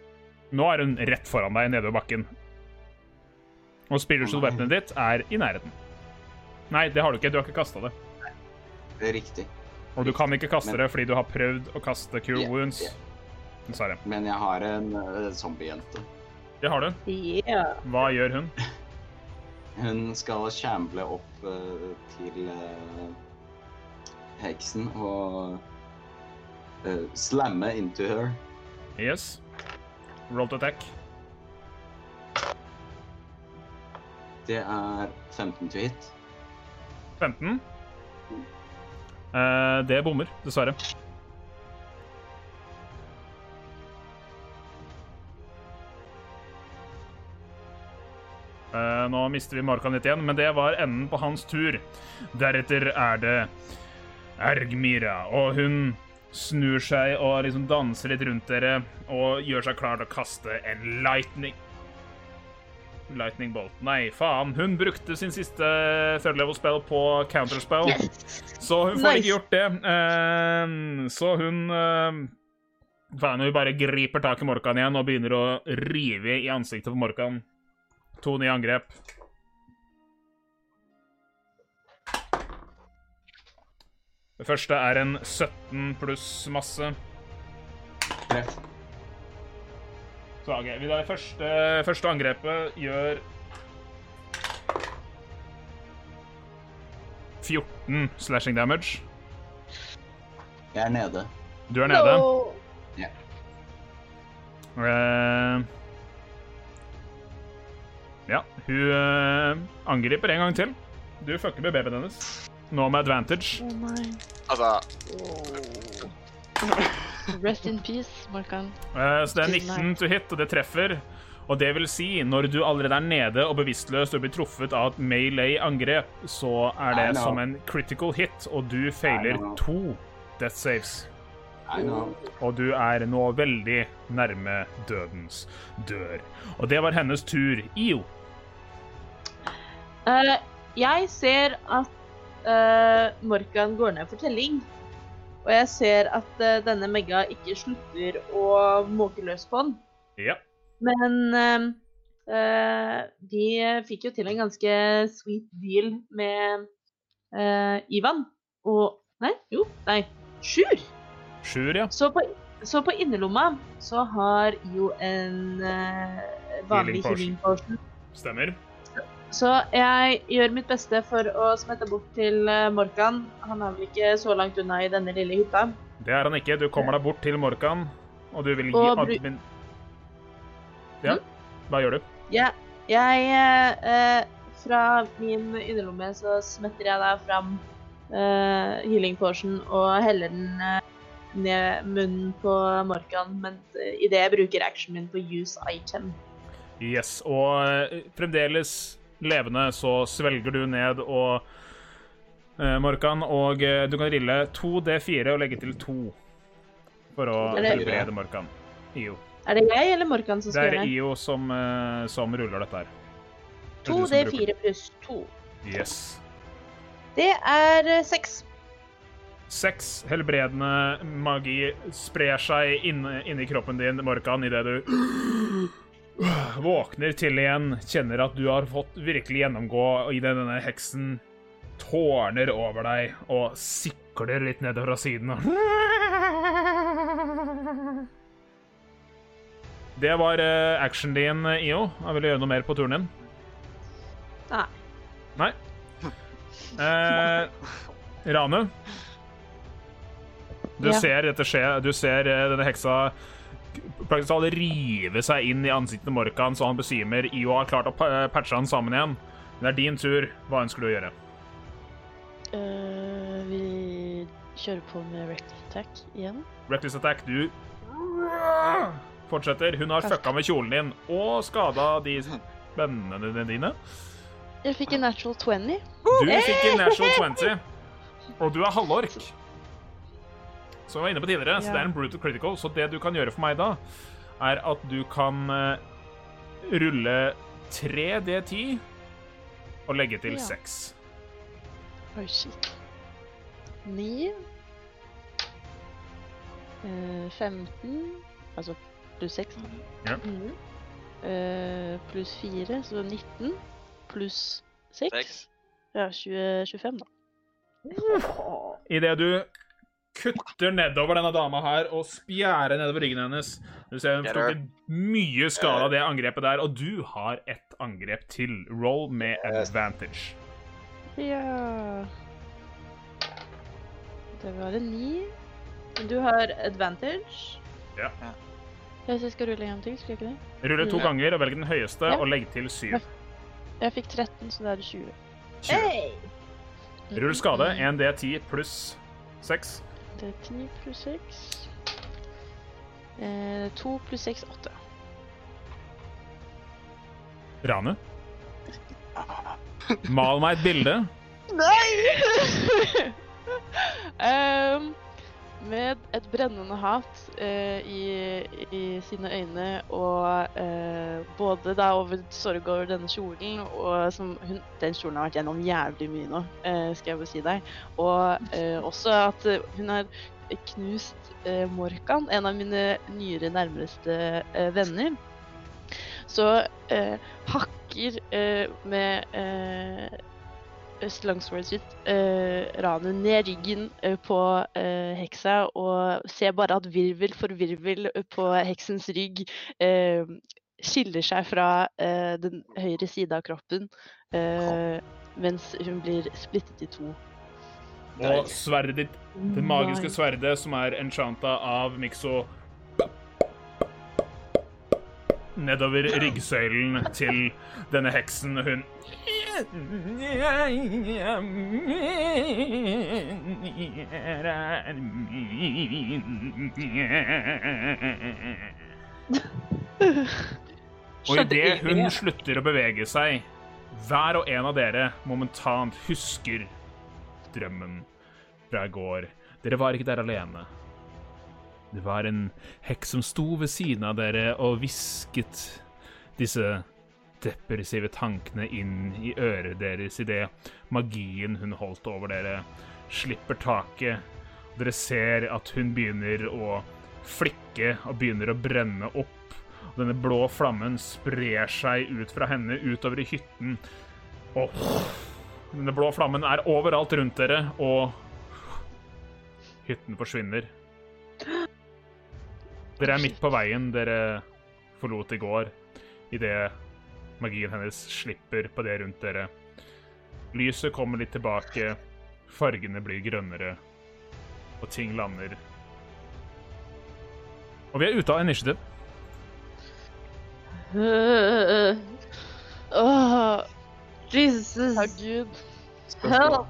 Nå er hun rett foran deg nede ved bakken. Og spiritual weaponet ditt er i nærheten. Nei, det har du ikke. Du har ikke kasta det. Det er riktig. Og du kan ikke kaste Men- det fordi du har prøvd å kaste cure yeah, wounds. Yeah. Men jeg har en uh, zombiejente. Det har du. Yeah. Hva gjør hun? Hun skal kjemble opp uh, til uh, heksen og uh, slamme into her. Yes. Roll to attack. Det er 15 to hit. 15. Eh, det bommer, dessverre. Nå mister vi Markan litt igjen, men det var enden på hans tur. Deretter er det Ergmira, og hun snur seg og liksom danser litt rundt dere og gjør seg klar til å kaste en lightning Lightning bolt. Nei, faen. Hun brukte sin siste third level spell på counterspell. Så hun får Nice. ikke gjort det. Eh, så hun eh, Faen, hun bare griper tak i Morkan igjen og begynner å rive i ansiktet på Morkan. To nye angrep. Det første er en 17 pluss masse. Treff. Så ok, vi da første, første angrepet gjør 14 slashing damage. Jeg er nede. Du er nede. No. Eh, ja, hun eh, angriper en gang til. Du fucker med babyen hennes. Nå med advantage. Oh nei. Altså Rest in peace, Markan. Eh, så det er 19 to hit, og det treffer. Og det vil si, når du allerede er nede og bevisstløs og blir truffet av et melee-angrep, så er det som en critical hit, og du feiler to death saves. Og du er nå veldig nærme dødens dør. Og det var hennes tur. Io. Eh, jeg ser at uh, Morkan går ned for telling. Og jeg ser at uh, denne Megga ikke slutter å måke løs på den. Ja. Men de fikk jo til en ganske sweet deal med Ivan. Og Nei, jo, nei. Sjur. Sjur, ja. Så på, så på innerlomma så har jo en vanlig healing potion. Stemmer. Så jeg gjør mitt beste for å smette bort til eh, Morkan. Han er vel ikke så langt unna i denne lille hytta. Det er han ikke. Du kommer deg bort til Morkan, og du vil gi Og bru- admin... Ja, hva gjør du? Ja, jeg eh, eh, Fra min innerlomme så smetter jeg da fram eh, healing potion og heller den eh, ned munnen på Morkan, men uh, idet jeg bruker actionen min på use item. Yes, og eh, fremdeles levende så svelger du ned og eh, Morkan, og eh, du kan rille 2D4 og legge til 2 for å Er det- helbrede Morkan. IO. Er det jeg eller Morkan som skal er gjøre det? IO som, eh, som ruller dette her. Det er du To som bruker D4 pluss 2. Yes. Det er seks. Seks helbredende magi sprer seg inni inn i kroppen din, Morkan, idet du våkner til igjen, kjenner at du har fått virkelig gjennomgå idet denne heksen tårner over deg og sikler litt nedover fra siden. Det var eh, actionen din, IO. Jeg ville gjøre noe mer på turen din. Nei. Nei. Eh, Rane. Du Ja. ser skje. Du ser eh, denne heksa praktisk talt rive seg inn i ansiktet til Morkan så han besvimer. IO har klart å patche han sammen igjen. Det er din tur. Hva ønsker du å gjøre? Uh, vi kjører på med reckless attack igjen. Reckless attack, du fortsetter. Hun har fucka med kjolen din og skada de vennene dine. Jeg fikk en natural 20. Du fikk en natural 20, og du er halvork. Som jeg var inne på tidligere, så det er en brutal critical. Så det du kan gjøre for meg da, er at du kan eh, rulle 3D10 og legge til Ja. 6. Oi, shit. 9. Eh, 15. Altså pluss 6. Ja. Mhm. Uh, pluss 4, så 19. Pluss 6. 6. Ja, 20, 25, da. Idet du kutter nedover denne dama her og spjærer nedover ryggen hennes Du ser hun ikke mye skade av det angrepet der, og du har ett angrep til. Roll med advantage. Ja Det var en 9. Du har advantage. Ja. Jeg jeg skal rulle en gang til, skal jeg ikke det? Rulle to ganger og velg den høyeste, Ja. og legg til 7. Jeg fikk 13, så da er det 20. 20. Hey! Rull skade 1D10 pluss 6. Det er 10 pluss 6. Eh, 2 pluss 6, 8. Rane. Mal meg et bilde. Nei! Ehm, med et brennende hat eh, i, i sine øyne, og eh, både da over sorg over denne kjolen, og som hun, Den kjolen har vært gjennom jævlig mye nå, eh, skal jeg bare si deg. Og eh, også at hun har knust eh, Morkan, en av mine nyere, nærmeste eh, venner. Så hakker med Longsword sitt eh, ranet ned ryggen eh, på eh, heksa og ser bare at virvel for virvel på heksens rygg eh, skiller seg fra eh, den høyre sida av kroppen, eh, mens hun blir splittet i to. Og sverdet ditt, det magiske sverdet som er enchanta av Mikso Nedover ryggsøylen til denne heksen, hun Og idet hun slutter å bevege seg, hver og en av dere momentant husker drømmen fra i går. Dere var ikke der alene. Det var en heks som sto ved siden av dere og hvisket disse depressive tankene inn i øret deres idet magien hun holdt over dere, slipper taket. Dere ser at hun begynner å flikke og begynner å brenne opp. Og denne blå flammen sprer seg ut fra henne utover i hytten. Og denne blå flammen er overalt rundt dere, og hytten forsvinner. Dere er midt på veien dere forlot i går, idet magien hennes slipper på det rundt dere. Lyset kommer litt tilbake, fargene blir grønnere, og ting lander. Og vi er ute av initiativ. Uh, Åh, Jesus. Herregud. Help.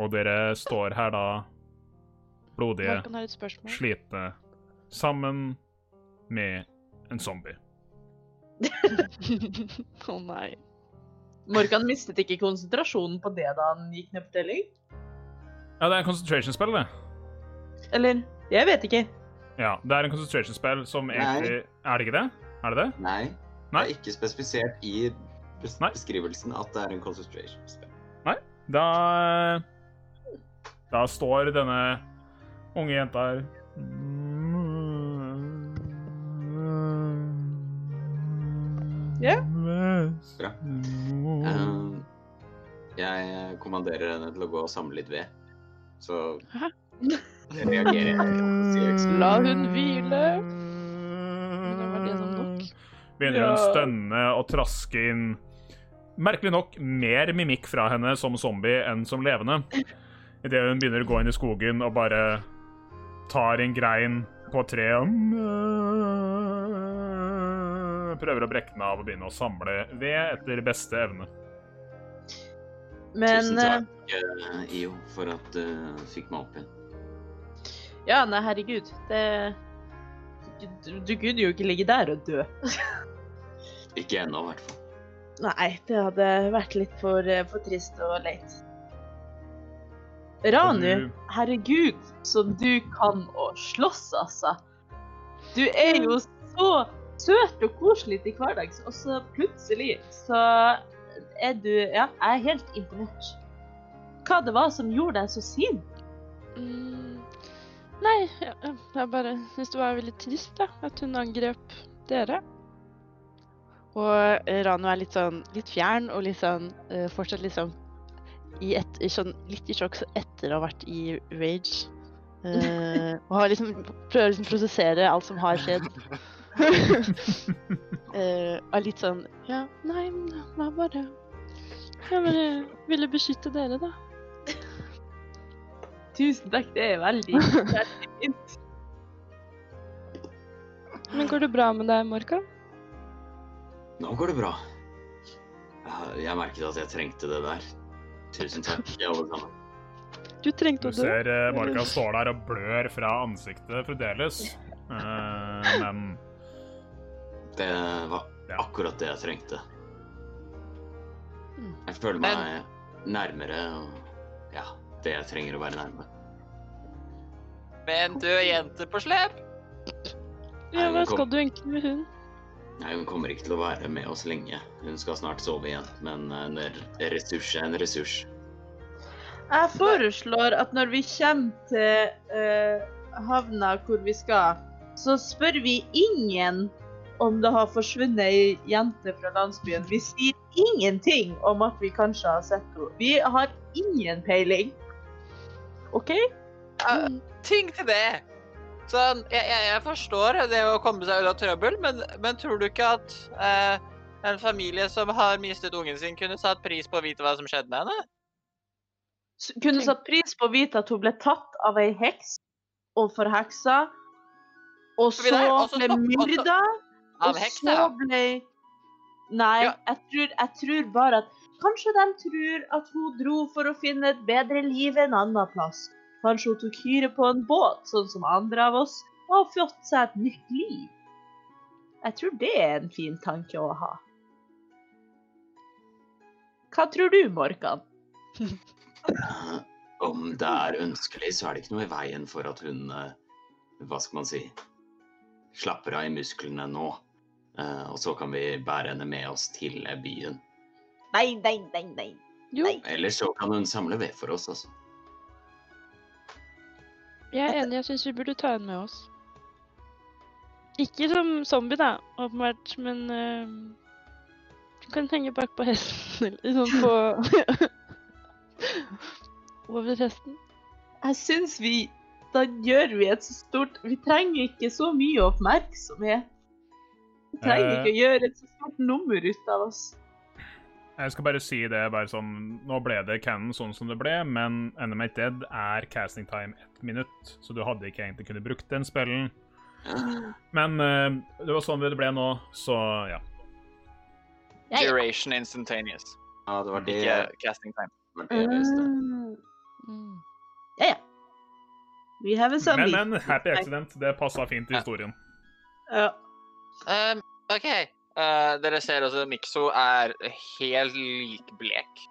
Og dere står her da, blodige, slitne, sammen med en zombie. Å nei. Morgan mistet ikke konsentrasjonen på det da han gikk ned på telling? Ja, det er en concentration spell, det. Eller? Jeg vet ikke. Ja, det er en concentration spell som egentlig Er det ikke det? Er det det? Nei. Nei. Det er ikke spesifisert i bes Nei. beskrivelsen at det er en concentration spell. Da Da står denne unge jenta her Ja. Bra. Um, jeg kommanderer henne til å gå og samle litt ved. Så Hæ? jeg reagerer. Mye. La hun hvile. Men det var det som nok. Begynner hun Ja. stønne og traske inn Merkelig nok mer mimikk fra henne som zombie enn som levende. Idet hun begynner å gå inn i skogen og bare tar en grein på treet Prøver å brekke den av og begynne å samle ved etter beste evne. Men Tusen eh, takk, eh, IO, for at du fikk meg opp igjen. Ja, nei, herregud. Det du, du kunne jo ikke ligge der og dø. Ikke ennå, i hvert fall. Nei, det hadde vært litt for, eh, for trist og leit. Ranu, Du- herregud, som du kan å slåss, altså. Du er jo så søt og koselig til hverdags, og så plutselig så er du Ja, jeg er helt imponert. Hva det var som gjorde deg så sint? Mm, nei, jeg, jeg bare syns det var veldig trist da, at hun angrep dere. Og eh, Rano er litt sånn litt fjern og litt sånn uh, fortsatt liksom i et, i sånn, litt i sjokk etter å ha vært i rage. Uh, og har liksom prøver liksom å prosessere alt som har skjedd. Eh, er litt sånn Ja, nei, men det var bare Jeg bare ville beskytte dere, da. Tusen takk, det er veldig, fint. Men går det bra med deg, Morkan? Nå går det bra. Jeg- Jeg merket at jeg trengte det der. Tusen takk, alle sammen. Du trengte Du å dø. ser eh, står der og blør fra ansiktet fremdeles. Eh, men Det var akkurat det jeg trengte. Mm. Jeg føler meg nærmere og ja, det jeg trenger å være nærme. med en død jente på slep. Ja, hva skal du egentlig med hun? Nei, Hun kommer ikke til å være med oss lenge. Hun skal snart sove igjen. Men en ressurs er en ressurs. Jeg foreslår at når vi kommer til uh, havna hvor vi skal, så spør vi ingen om det har forsvunnet ei jente fra landsbyen. Vi sier ingenting om at vi kanskje har sett henne. Vi har ingen peiling. OK? Ja, ting til det. Sånn, jeg, jeg, jeg forstår det å komme seg ut av trøbbel, men, men tror du ikke at eh, en familie som har mistet ungen sin, kunne satt pris på å vite hva som skjedde med henne? Kunne satt pris på å vite at hun ble tatt av ei heks og forheksa, og så ble myrda, Av og så ble Nei, Ja. jeg, tror, jeg tror bare at Kanskje de tror at hun dro for å finne et bedre liv en annen plass. Kanskje hun tok hyre på en båt, sånn som andre av oss, og har fått seg et nytt liv. Jeg tror det er en fin tanke å ha. Hva tror du, Morkan? Om det er ønskelig, så er det ikke noe i veien for at hun eh, Hva skal man si Slapper av i musklene nå. Eh, Og så kan vi bære henne med oss til eh, byen. Nei, nei, nei, nei. Jo, Eller så kan hun samle ved for oss, altså. jeg er enig. Jeg syns vi burde ta henne med oss. Ikke som zombie, da, åpenbart, men uh, Du kan henge bak på hesten, eller sånn på Over hesten. Jeg syns vi Da gjør vi et så stort Vi trenger ikke så mye oppmerksomhet. Vi trenger ikke å gjøre et så stort nummer ut av oss. Jeg skal bare si det bare sånn Nå ble det canon sånn som det ble, men Animate Dead er casting time ett minutt, så du hadde ikke egentlig kunnet brukt den spillen. Men uh, det var sånn det ble nå, så ja. Duration instantaneous. Ja, det var det, Ikke casting time. var det jeg visste. Mm. Mm. Ja, ja. We have a zombie. Men, men happy accident. Det passa fint i historien. Ja. Um, OK. Uh, dere ser også Mikso er helt likblek.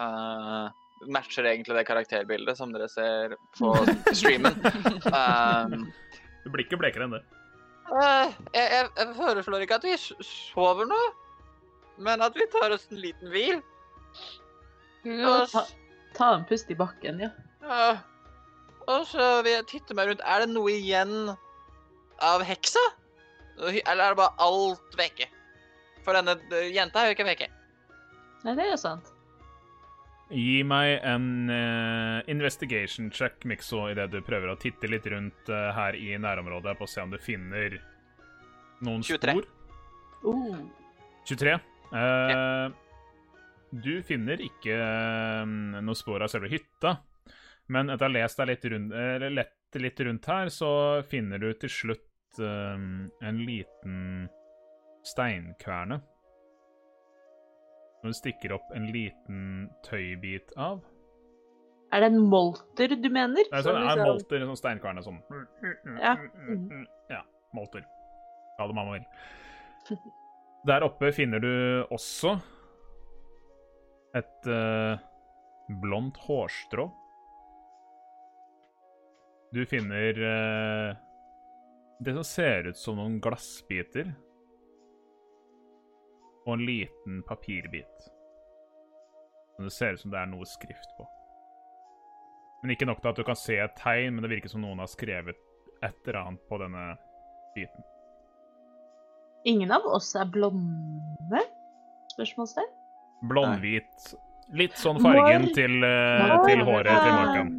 Uh, matcher egentlig det karakterbildet som dere ser på streamen. Um, Du blir ikke blekere enn det. Uh, jeg, jeg, jeg foreslår ikke at vi sover nå, men at vi tar oss en liten hvil. Og, Ta, ta en pust i bakken, ja. Uh, og så vil jeg titte meg rundt. Er det noe igjen av heksa? Eller er det bare alt vekke? For denne jenta er jo ikke vekke. Nei, det er jo sant. Gi meg en uh, investigation check, Mikso, idet du prøver å titte litt rundt uh, her i nærområdet på å se om du finner noen 23. spor. Uh. 23. Eh, Du finner ikke noe spor av selve hytta, men etter å ha lest deg litt rundt, litt rundt her, så finner du til slutt eh, en liten steinkverne. Som du stikker opp en liten tøybit av. Er det en molter du mener? Det er Som sånn, er liksom- molter, sånn steinkverne sånn. Ja. Ja, molter. Ja, det mamma vil. Der oppe finner du også et uh, blondt hårstrå. Du finner eh, det som ser ut som noen glassbiter. Og en liten papirbit. Som det ser ut som det er noe skrift på. Men ikke nok til at du kan se et tegn, men det virker som noen har skrevet et eller annet på denne biten. Ingen av oss er blonde? Spørsmålstegn? Blondhvit. Litt sånn fargen Mor- til, uh, til håret til. Morkan.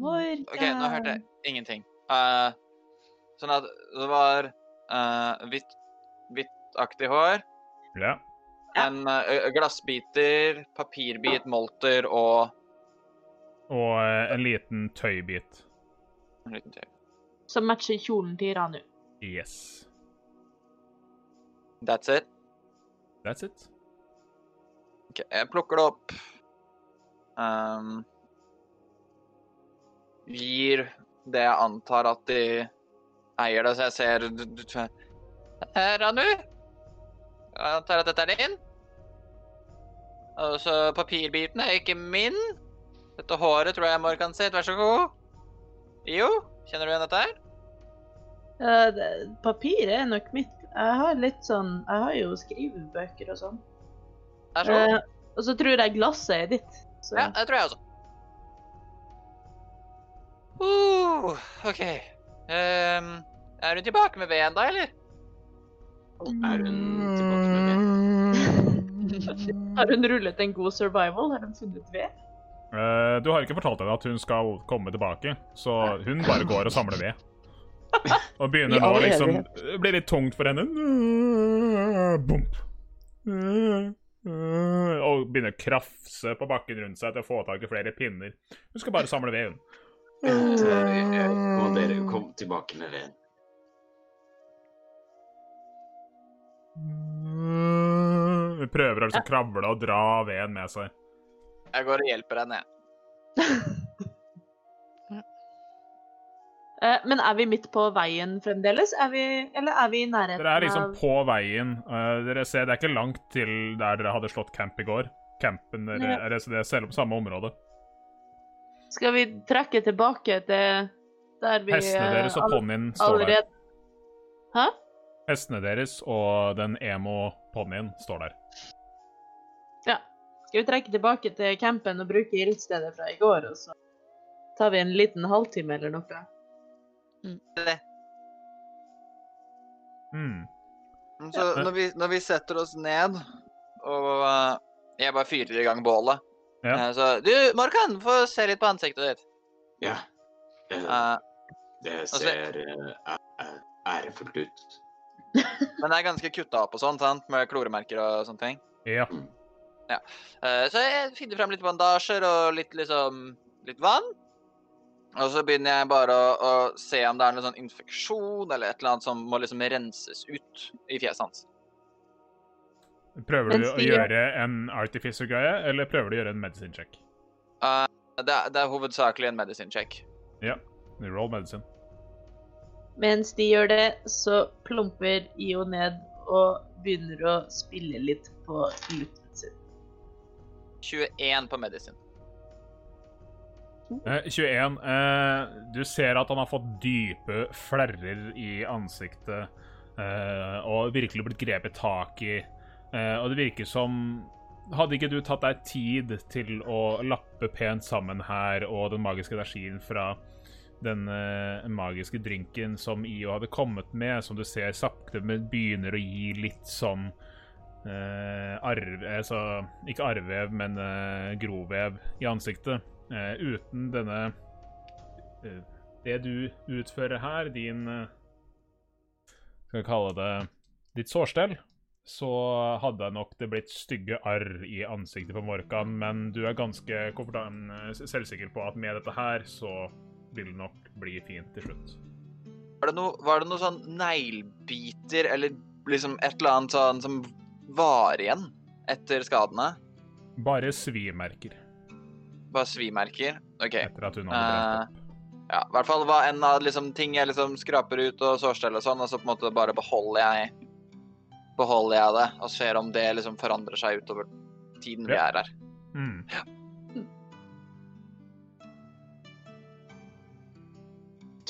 Morgan. OK, nå hørte jeg ingenting. Eh, sånn at det var uh, hvitt, hvittaktig hår, Ja. En uh, glassbiter, papirbit, molter og Og uh, en liten tøybit. en liten tøy. Som matcher kjolen til Ranu. Yes. That's it. That's it. Ok, jeg plukker det opp. Um, gir det jeg antar at de eier det, så jeg ser du- du- Her, Anu. Jeg antar at dette er din. Og så papirbiten er ikke min. Dette håret tror jeg Morgan sitt. Vær så god. Jo, kjenner du igjen dette her? Uh, det- Papiret er nok mitt. Jeg har litt sånn Jeg har jo skrivebøker og sånn. Vær så god. Uh, og så tror jeg glasset er ditt. Så Ja, det tror jeg også. Uh, OK. Ehm, er hun tilbake med veden da, eller? Er hun tilbake med veien? har hun rullet en god survival? Har hun funnet ved? Uh, du har ikke fortalt henne at hun skal komme tilbake, så hun bare går og samler ved. Og begynner nå liksom. Det blir litt tungt for henne. Bump. Og begynner å krafse på bakken rundt seg til å få tak i flere pinner. Hun skal bare samle ved, hun. Eh, Må dere komme tilbake med veden. Hun prøver å liksom kravle og dra veden med seg. Jeg går og hjelper henne, jeg. Eh, men er vi midt på veien fremdeles? Er vi, eller er vi i nærheten av Dere er liksom på veien. Eh, dere ser, Det er ikke langt til der dere hadde slått camp i går. Campen dere, Ja. er det, er selv, samme område. Skal vi trekke tilbake til der vi Hestene eh, deres og ponnien står der. allerede Hæ? Hestene deres og den emo-ponnien står der. Ja. Skal vi trekke tilbake til campen og bruke ildstedet fra i går, og så tar vi en liten halvtime eller noe? Det. Mm. Så når vi, når vi setter oss ned, og eh, jeg bare fyrer i gang bålet Ja. eh, Så Du, Morkan, få se litt på ansiktet ditt. Ja. Eh, Det altså- ser ærefullt ut. men det er ganske kutta opp og sånn, sant? Med kloremerker og sånne ting. Ja. Eh, så jeg finner frem litt bandasjer og litt liksom litt vann. Og så begynner jeg bare å, å se om det er noe sånn infeksjon eller et eller annet som må liksom renses ut i fjeset hans. Prøver du å gjøre en artificer-greie, eller prøver du å gjøre en medicine check? Uh, det, er- det er hovedsakelig en medisin check. Ja. Roll medicine. Mens de gjør det, så plumper IO ned og begynner å spille litt på lutten sin. 21 på medisin. Eh, 21. Eh, du ser at han har fått dype flerrer i ansiktet eh, og virkelig blitt grepet tak i. Eh, og det virker som Hadde ikke du tatt deg tid til å lappe pent sammen her og den magiske energien fra den eh, magiske drinken som IO hadde kommet med, som du ser sakte, men begynner å gi litt sånn eh, arve Altså ikke arvevev, men eh, grovev i ansiktet. Eh, uten denne eh, Det du utfører her, din eh, Skal vi kalle det ditt sårstell, så hadde nok det blitt stygge arr i ansiktet på Morkan, men du er ganske selvsikker på at med dette her, så vil nok bli fint til slutt. Var det noe, var det noe sånn neglebiter eller liksom et eller annet sånn som var igjen etter skadene? Bare svimerker Bare svimerker? OK. etter at hun hadde uh. Ja, i hvert fall hva enn av liksom, ting jeg liksom skraper ut og sårstell og sånn, og så på en måte bare beholder jeg beholder jeg det og ser om det liksom forandrer seg utover tiden vi er her. Mm.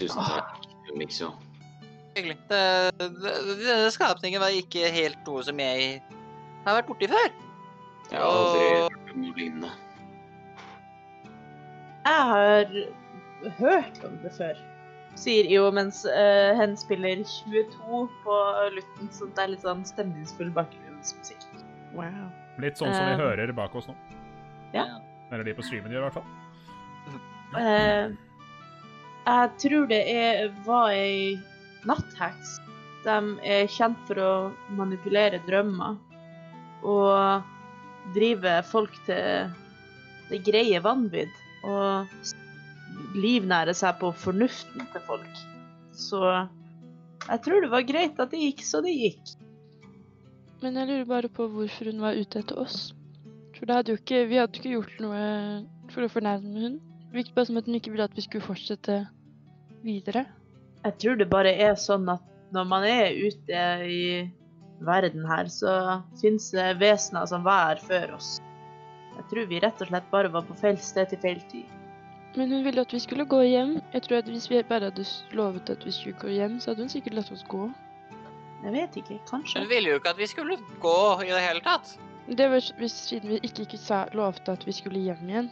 Tusen takk, Mikso. Hyggelig. Denne skapningen var ikke helt noe som jeg har vært borti før. Jeg har aldri hørt om noe lignende. Jeg har hørt om det før, sier IO mens uh, hen spiller 22 på lutten, så det er litt sånn stemningsfull bakgrunnsmusikk. Wow. Litt sånn som vi Eh. hører bak oss nå. Ja. Eller de på streamen gjør, i hvert fall. Eh, jeg tror det er, var ei nattheks. De er kjent for å manipulere drømmer og drive folk til det greie vanvidd. Og livnære seg på fornuften til folk. Så jeg tror det var greit at det gikk så det gikk. Men jeg lurer bare på hvorfor hun var ute etter oss. For hadde ikke, vi hadde jo ikke gjort noe for å fornærme hun. Virket bare som at hun ikke ville at vi skulle fortsette videre. Jeg tror det bare er sånn at når man er ute i verden her, så finnes det vesener som var her før oss. Jeg tror vi rett og slett bare var på feil sted til feil tid. Men hun ville at vi skulle gå hjem. Jeg tror at hvis vi bare hadde lovet at vi skulle gå hjem, så hadde hun sikkert latt oss gå. Jeg vet ikke, kanskje. Hun ville jo ikke at vi skulle gå i det hele tatt. Det var siden vi ikke, ikke sa, lovte at vi skulle hjem igjen.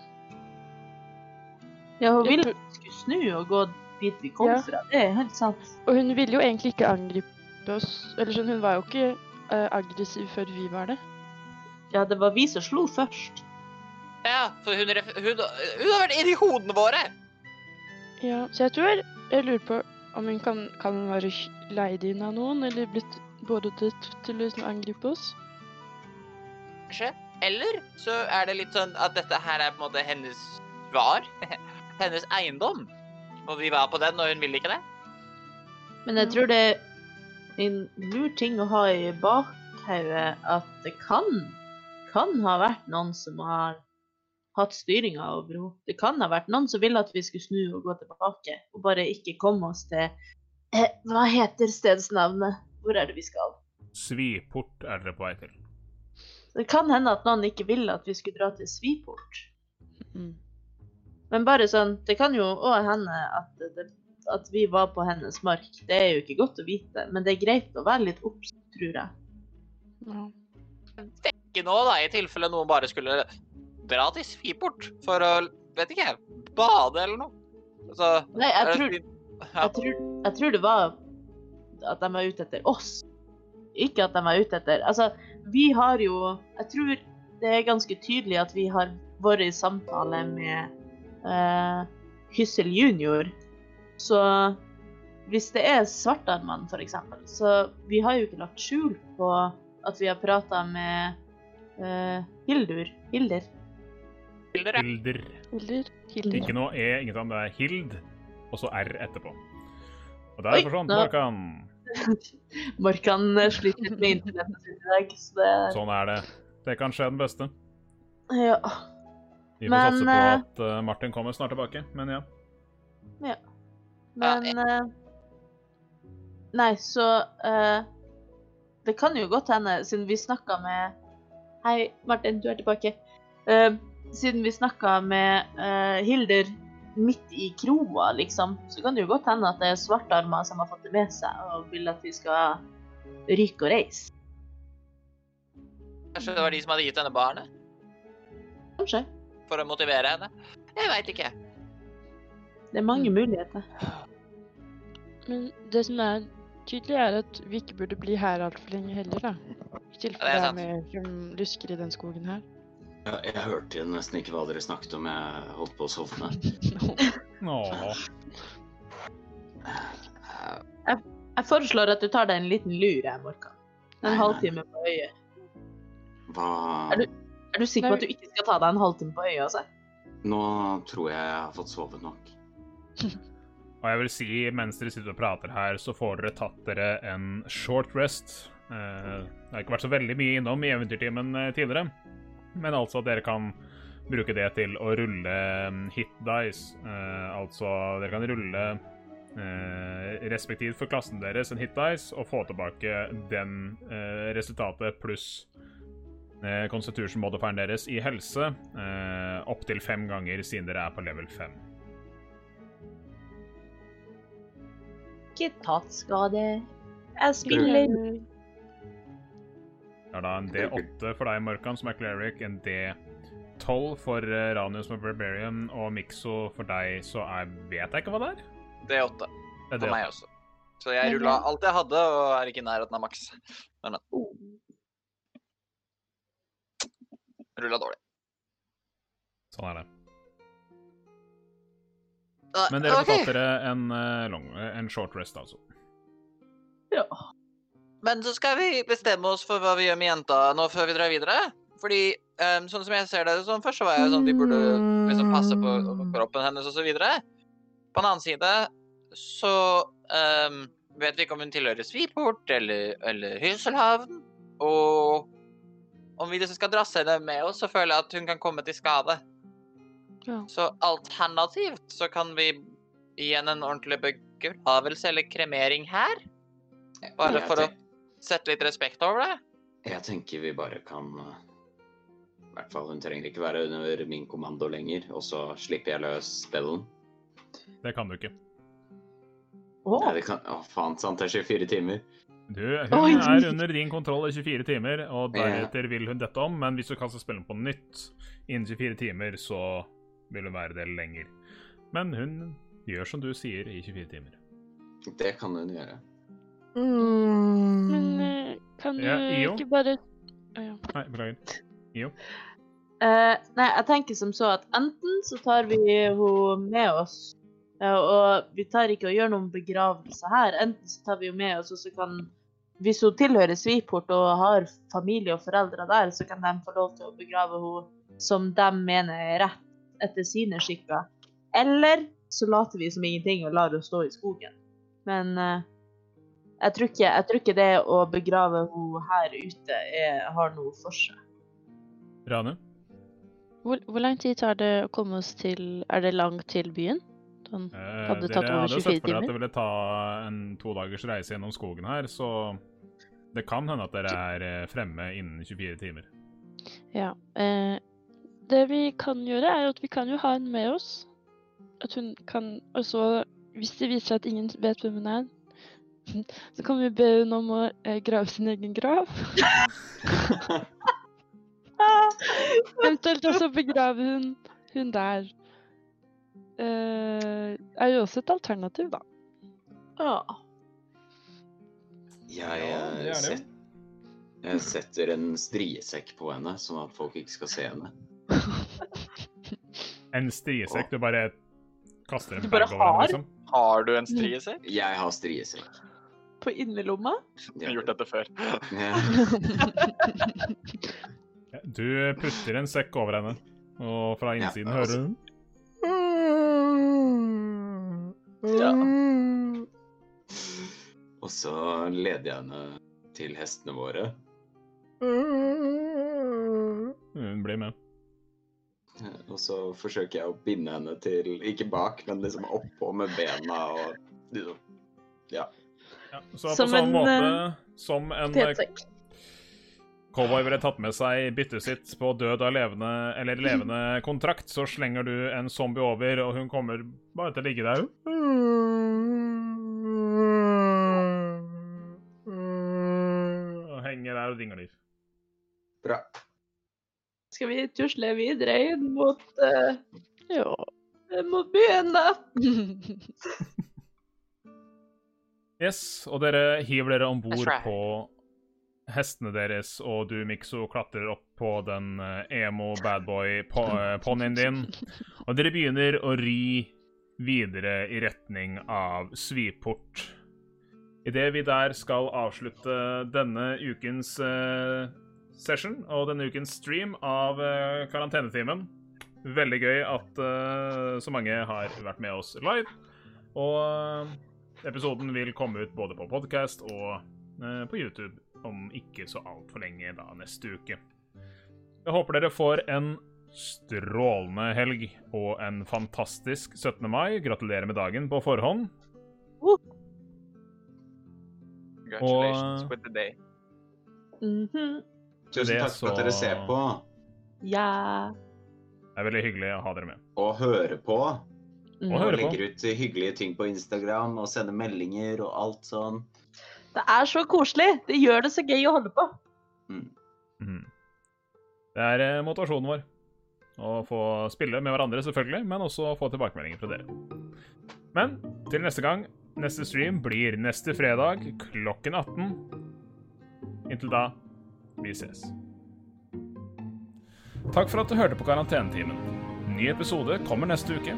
Ja, hun ville at vi skulle snu og gå dit vi kom Ja. fra. Det er helt sant. Og hun ville jo egentlig ikke angripe oss. Eller sånn, hun var jo ikke uh, aggressiv før vi var det. Ja, det var vi som slo først. Ja, for hun, ref- hun, hun har vært inni hodene våre. Ja, så jeg tror Jeg lurer på om hun kan, kan være leid inn av noen, eller blitt bordet til å liksom angripe oss. kanskje. Eller så er det litt sånn at dette her er på en måte hennes var. hennes eiendom. Og vi var på den, og hun ville ikke det. Men jeg tror det er en lur ting å ha i bakhodet at det kan, kan ha vært noen som har hatt styringa over henne. Det kan ha vært noen som ville at vi skulle snu og gå tilbake, og bare ikke komme oss til eh, Hva heter stedsnavnet? Hvor er det vi skal? Sviport er dere på vei til. Det kan hende at noen ikke ville at vi skulle dra til Sviport. Mm. Men bare sånn, det kan jo òg hende at, det, at vi var på hennes mark. Det er jo ikke godt å vite, men det er greit å være litt obs, tror jeg. Ja. Vekke nå, da, i tilfelle noen bare skulle dra til Sviport for å, vet ikke, bade eller noe. Så, Nei, jeg tror, jeg tror, jeg tror det var at de var ute etter oss. Ikke at de var ute etter Altså, vi har jo Jeg tror det er ganske tydelig at vi har vært i samtale med eh, Hyssel junior. Så hvis det er svartarmene, f.eks., så vi har jo ikke lagt skjul på at vi har prata med eh, Hildur. Hilder. Hilder, Hilder. Hilder. Hilder. Ikke noe E, ingenting om Det er Hild, og så R etterpå. Og der forsvant Markan. Markan sliter litt med internettet sitt i dag, så det Sånn er det. Det kan skje den beste. Ja. Vi får Men, satse på at eh, Martin kommer snart tilbake, men ja. ja. Men eh, Nei, så uh, Det kan jo godt hende, siden vi snakka med Hei, Martin, du er tilbake. Uh, siden vi snakka med uh, Hilder midt i kroa, liksom, så kan det jo godt hende at det er svartarmer som har fått det med seg og vil at vi skal ryke og reise. Kanskje det var de som hadde gitt henne barnet? Kanskje. For å motivere henne? Jeg veit ikke. Det er mange muligheter. Men det som er tydelig, er at vi ikke burde bli her altfor lenge heller, da. I tilfelle Ja, det er er mer som lusker i den skogen her. Ja, jeg hørte nesten ikke hva dere snakket om. Jeg holdt på å sovne. Eh, Jeg foreslår at du tar deg en liten lur, jeg, Morkan. En halvtime på øyet. Hva Er Er du sikker på at du ikke skal ta deg en halvtime på øyet? Altså? Nå tror jeg jeg har fått sovet nok. Og jeg vil si, mens dere sitter og prater her, så får dere tatt dere en short rest. Eh, det har ikke vært så veldig mye innom i Eventyrtimen eh, tidligere, men altså at dere kan bruke det til å rulle mm, hit dice. Eh, altså, dere kan rulle eh, respektivt for klassen deres en hit dice og få tilbake den eh, resultatet pluss constitution modifieren deres i helse eh, opptil fem ganger siden dere er på level fem. Ikke tatt skade. Jeg spiller. Det er da en D8 for deg, Morkan, som er cleric, en D12 for eh, Ranius, som er barbarian, og Mixo for deg, så er Vet jeg ikke hva det er? D8. Det er for D8. meg også. Så jeg Men rulla alt jeg hadde, og er ikke i nærheten av maks. Rulla dårlig. Sånn er det. Men dere får ok. tatt dere en, eh, long, en short rest, altså. Ja. Men så skal vi bestemme oss for hva vi gjør med jenta nå før vi drar videre. Fordi um, sånn som jeg ser det, sånn først så var jeg sånn vi burde liksom passe på kroppen hennes og så videre. På den annen side så um, vet vi ikke om hun tilhører Sviport eller, eller Hyselhavn. Og om vi liksom skal drasse henne med oss, så føler jeg at hun kan komme til skade. Ja. Så alternativt så kan vi gi henne en ordentlig begravelse eller kremering her. Bare for å sette litt respekt over det. Jeg tenker vi bare kan eh, I hvert fall, hun trenger ikke være under min kommando lenger, og så slipper jeg løs spellen. Det kan du ikke. Å, Nei, det kan, å, faen, sant, det er 24 timer. Du, hun er under din kontroll i 24 timer, og deretter vil hun dette om, men hvis du kaster spillen på nytt innen 24 timer, så vil hun være det lenger. Men hun gjør som du sier i 24 timer. Det kan hun gjøre. Men eh, kan du Ja, ikke bare oh, ja. Nei, beklager. Eh, nei, jeg tenker som så at enten så tar vi henne med oss, eh, og vi tar ikke og gjør noen begravelse her. Enten så tar vi henne med oss, og så kan hvis hun tilhører Sviport og har familie og foreldre der, så kan de få lov til å begrave henne som de mener er rett etter sine skikker. Eller så later vi som ingenting og lar henne stå i skogen. Men uh, jeg, tror ikke, jeg tror ikke det å begrave henne her ute er, har noe for seg. Rane? Hvor, hvor lang tid tar det å komme oss til Er det langt til byen? Sånn. Eh, Hadde dere tatt over hadde 24 sett for dere at timer? det ville ta en to dagers reise gjennom skogen her, så det kan hende at dere er eh, fremme innen 24 timer. Ja. Eh, det vi kan gjøre, er at vi kan jo ha henne med oss. At hun kan Og så, hvis det viser seg at ingen vet hvem hun er, så kan vi be henne om å eh, grave sin egen grav. Eventuelt også begrave hun, hun der. Eh, er jo også et alternativ, da. Ja. Jeg, Ja, set, jeg setter en striesekk på henne, sånn at folk ikke skal se henne. En striesekk du bare kaster en Du bag over henne, liksom. Har du en striesekk? Jeg har striesekk. På innerlomma? Jeg har gjort dette før. Ja. Ja, Du putter en sekk over henne, og fra Ja, innsiden altså- hører du Ja. Og så leder jeg henne til hestene våre. Hun blir med. Og så forsøker jeg å binde henne til Ikke bak, men liksom oppå med bena og liksom Ja. Ja, så på Som sånn en, måte som en eh, Potetsekk. Cowboy ville tatt med seg byttet sitt på død av levende eller levende kontrakt, så slenger du en zombie over, og hun kommer bare til å ligge der. Og henger der og dingler. Bra. Skal vi tusle videre inn mot, uh, Ja. mot byen, da? Yes, og dere hiver dere om bord på hestene deres, og du, Mikso, klatrer opp på den eh, emo badboy-ponnien din. Og dere begynner å ri videre i retning av Sviport. Idet vi der skal avslutte denne ukens uh, session og denne ukens stream av uh, Karantenetimen. Veldig gøy at uh, så mange har vært med oss live. Og eh, episoden vil komme ut både på podkast og eh, på YouTube om ikke så altfor lenge da neste uke. Jeg håper dere får en strålende helg og en fantastisk 17. mai. Gratulerer med dagen på forhånd. Congratulations Og- with the day. Mhm. Tusen Det takk for at dere ser på Ja. Det er veldig hyggelig å ha dere med. og høre på. Mm. Og Og legger ut hyggelige ting på Instagram og sender meldinger og alt sånn. Det er så koselig. Det gjør det så gøy å holde på. Mm. Mhm. Det er eh, motivasjonen vår. Å få spille med hverandre, selvfølgelig, men også få tilbakemeldinger fra dere. Men til neste gang, neste stream blir neste fredag klokken 18. Inntil da, vi ses. Takk for at du hørte på Karantenetimen. Ny episode kommer neste uke.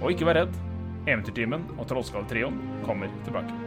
Og ikke vær redd, Eventyrtimen og Trollskalletrioen kommer tilbake.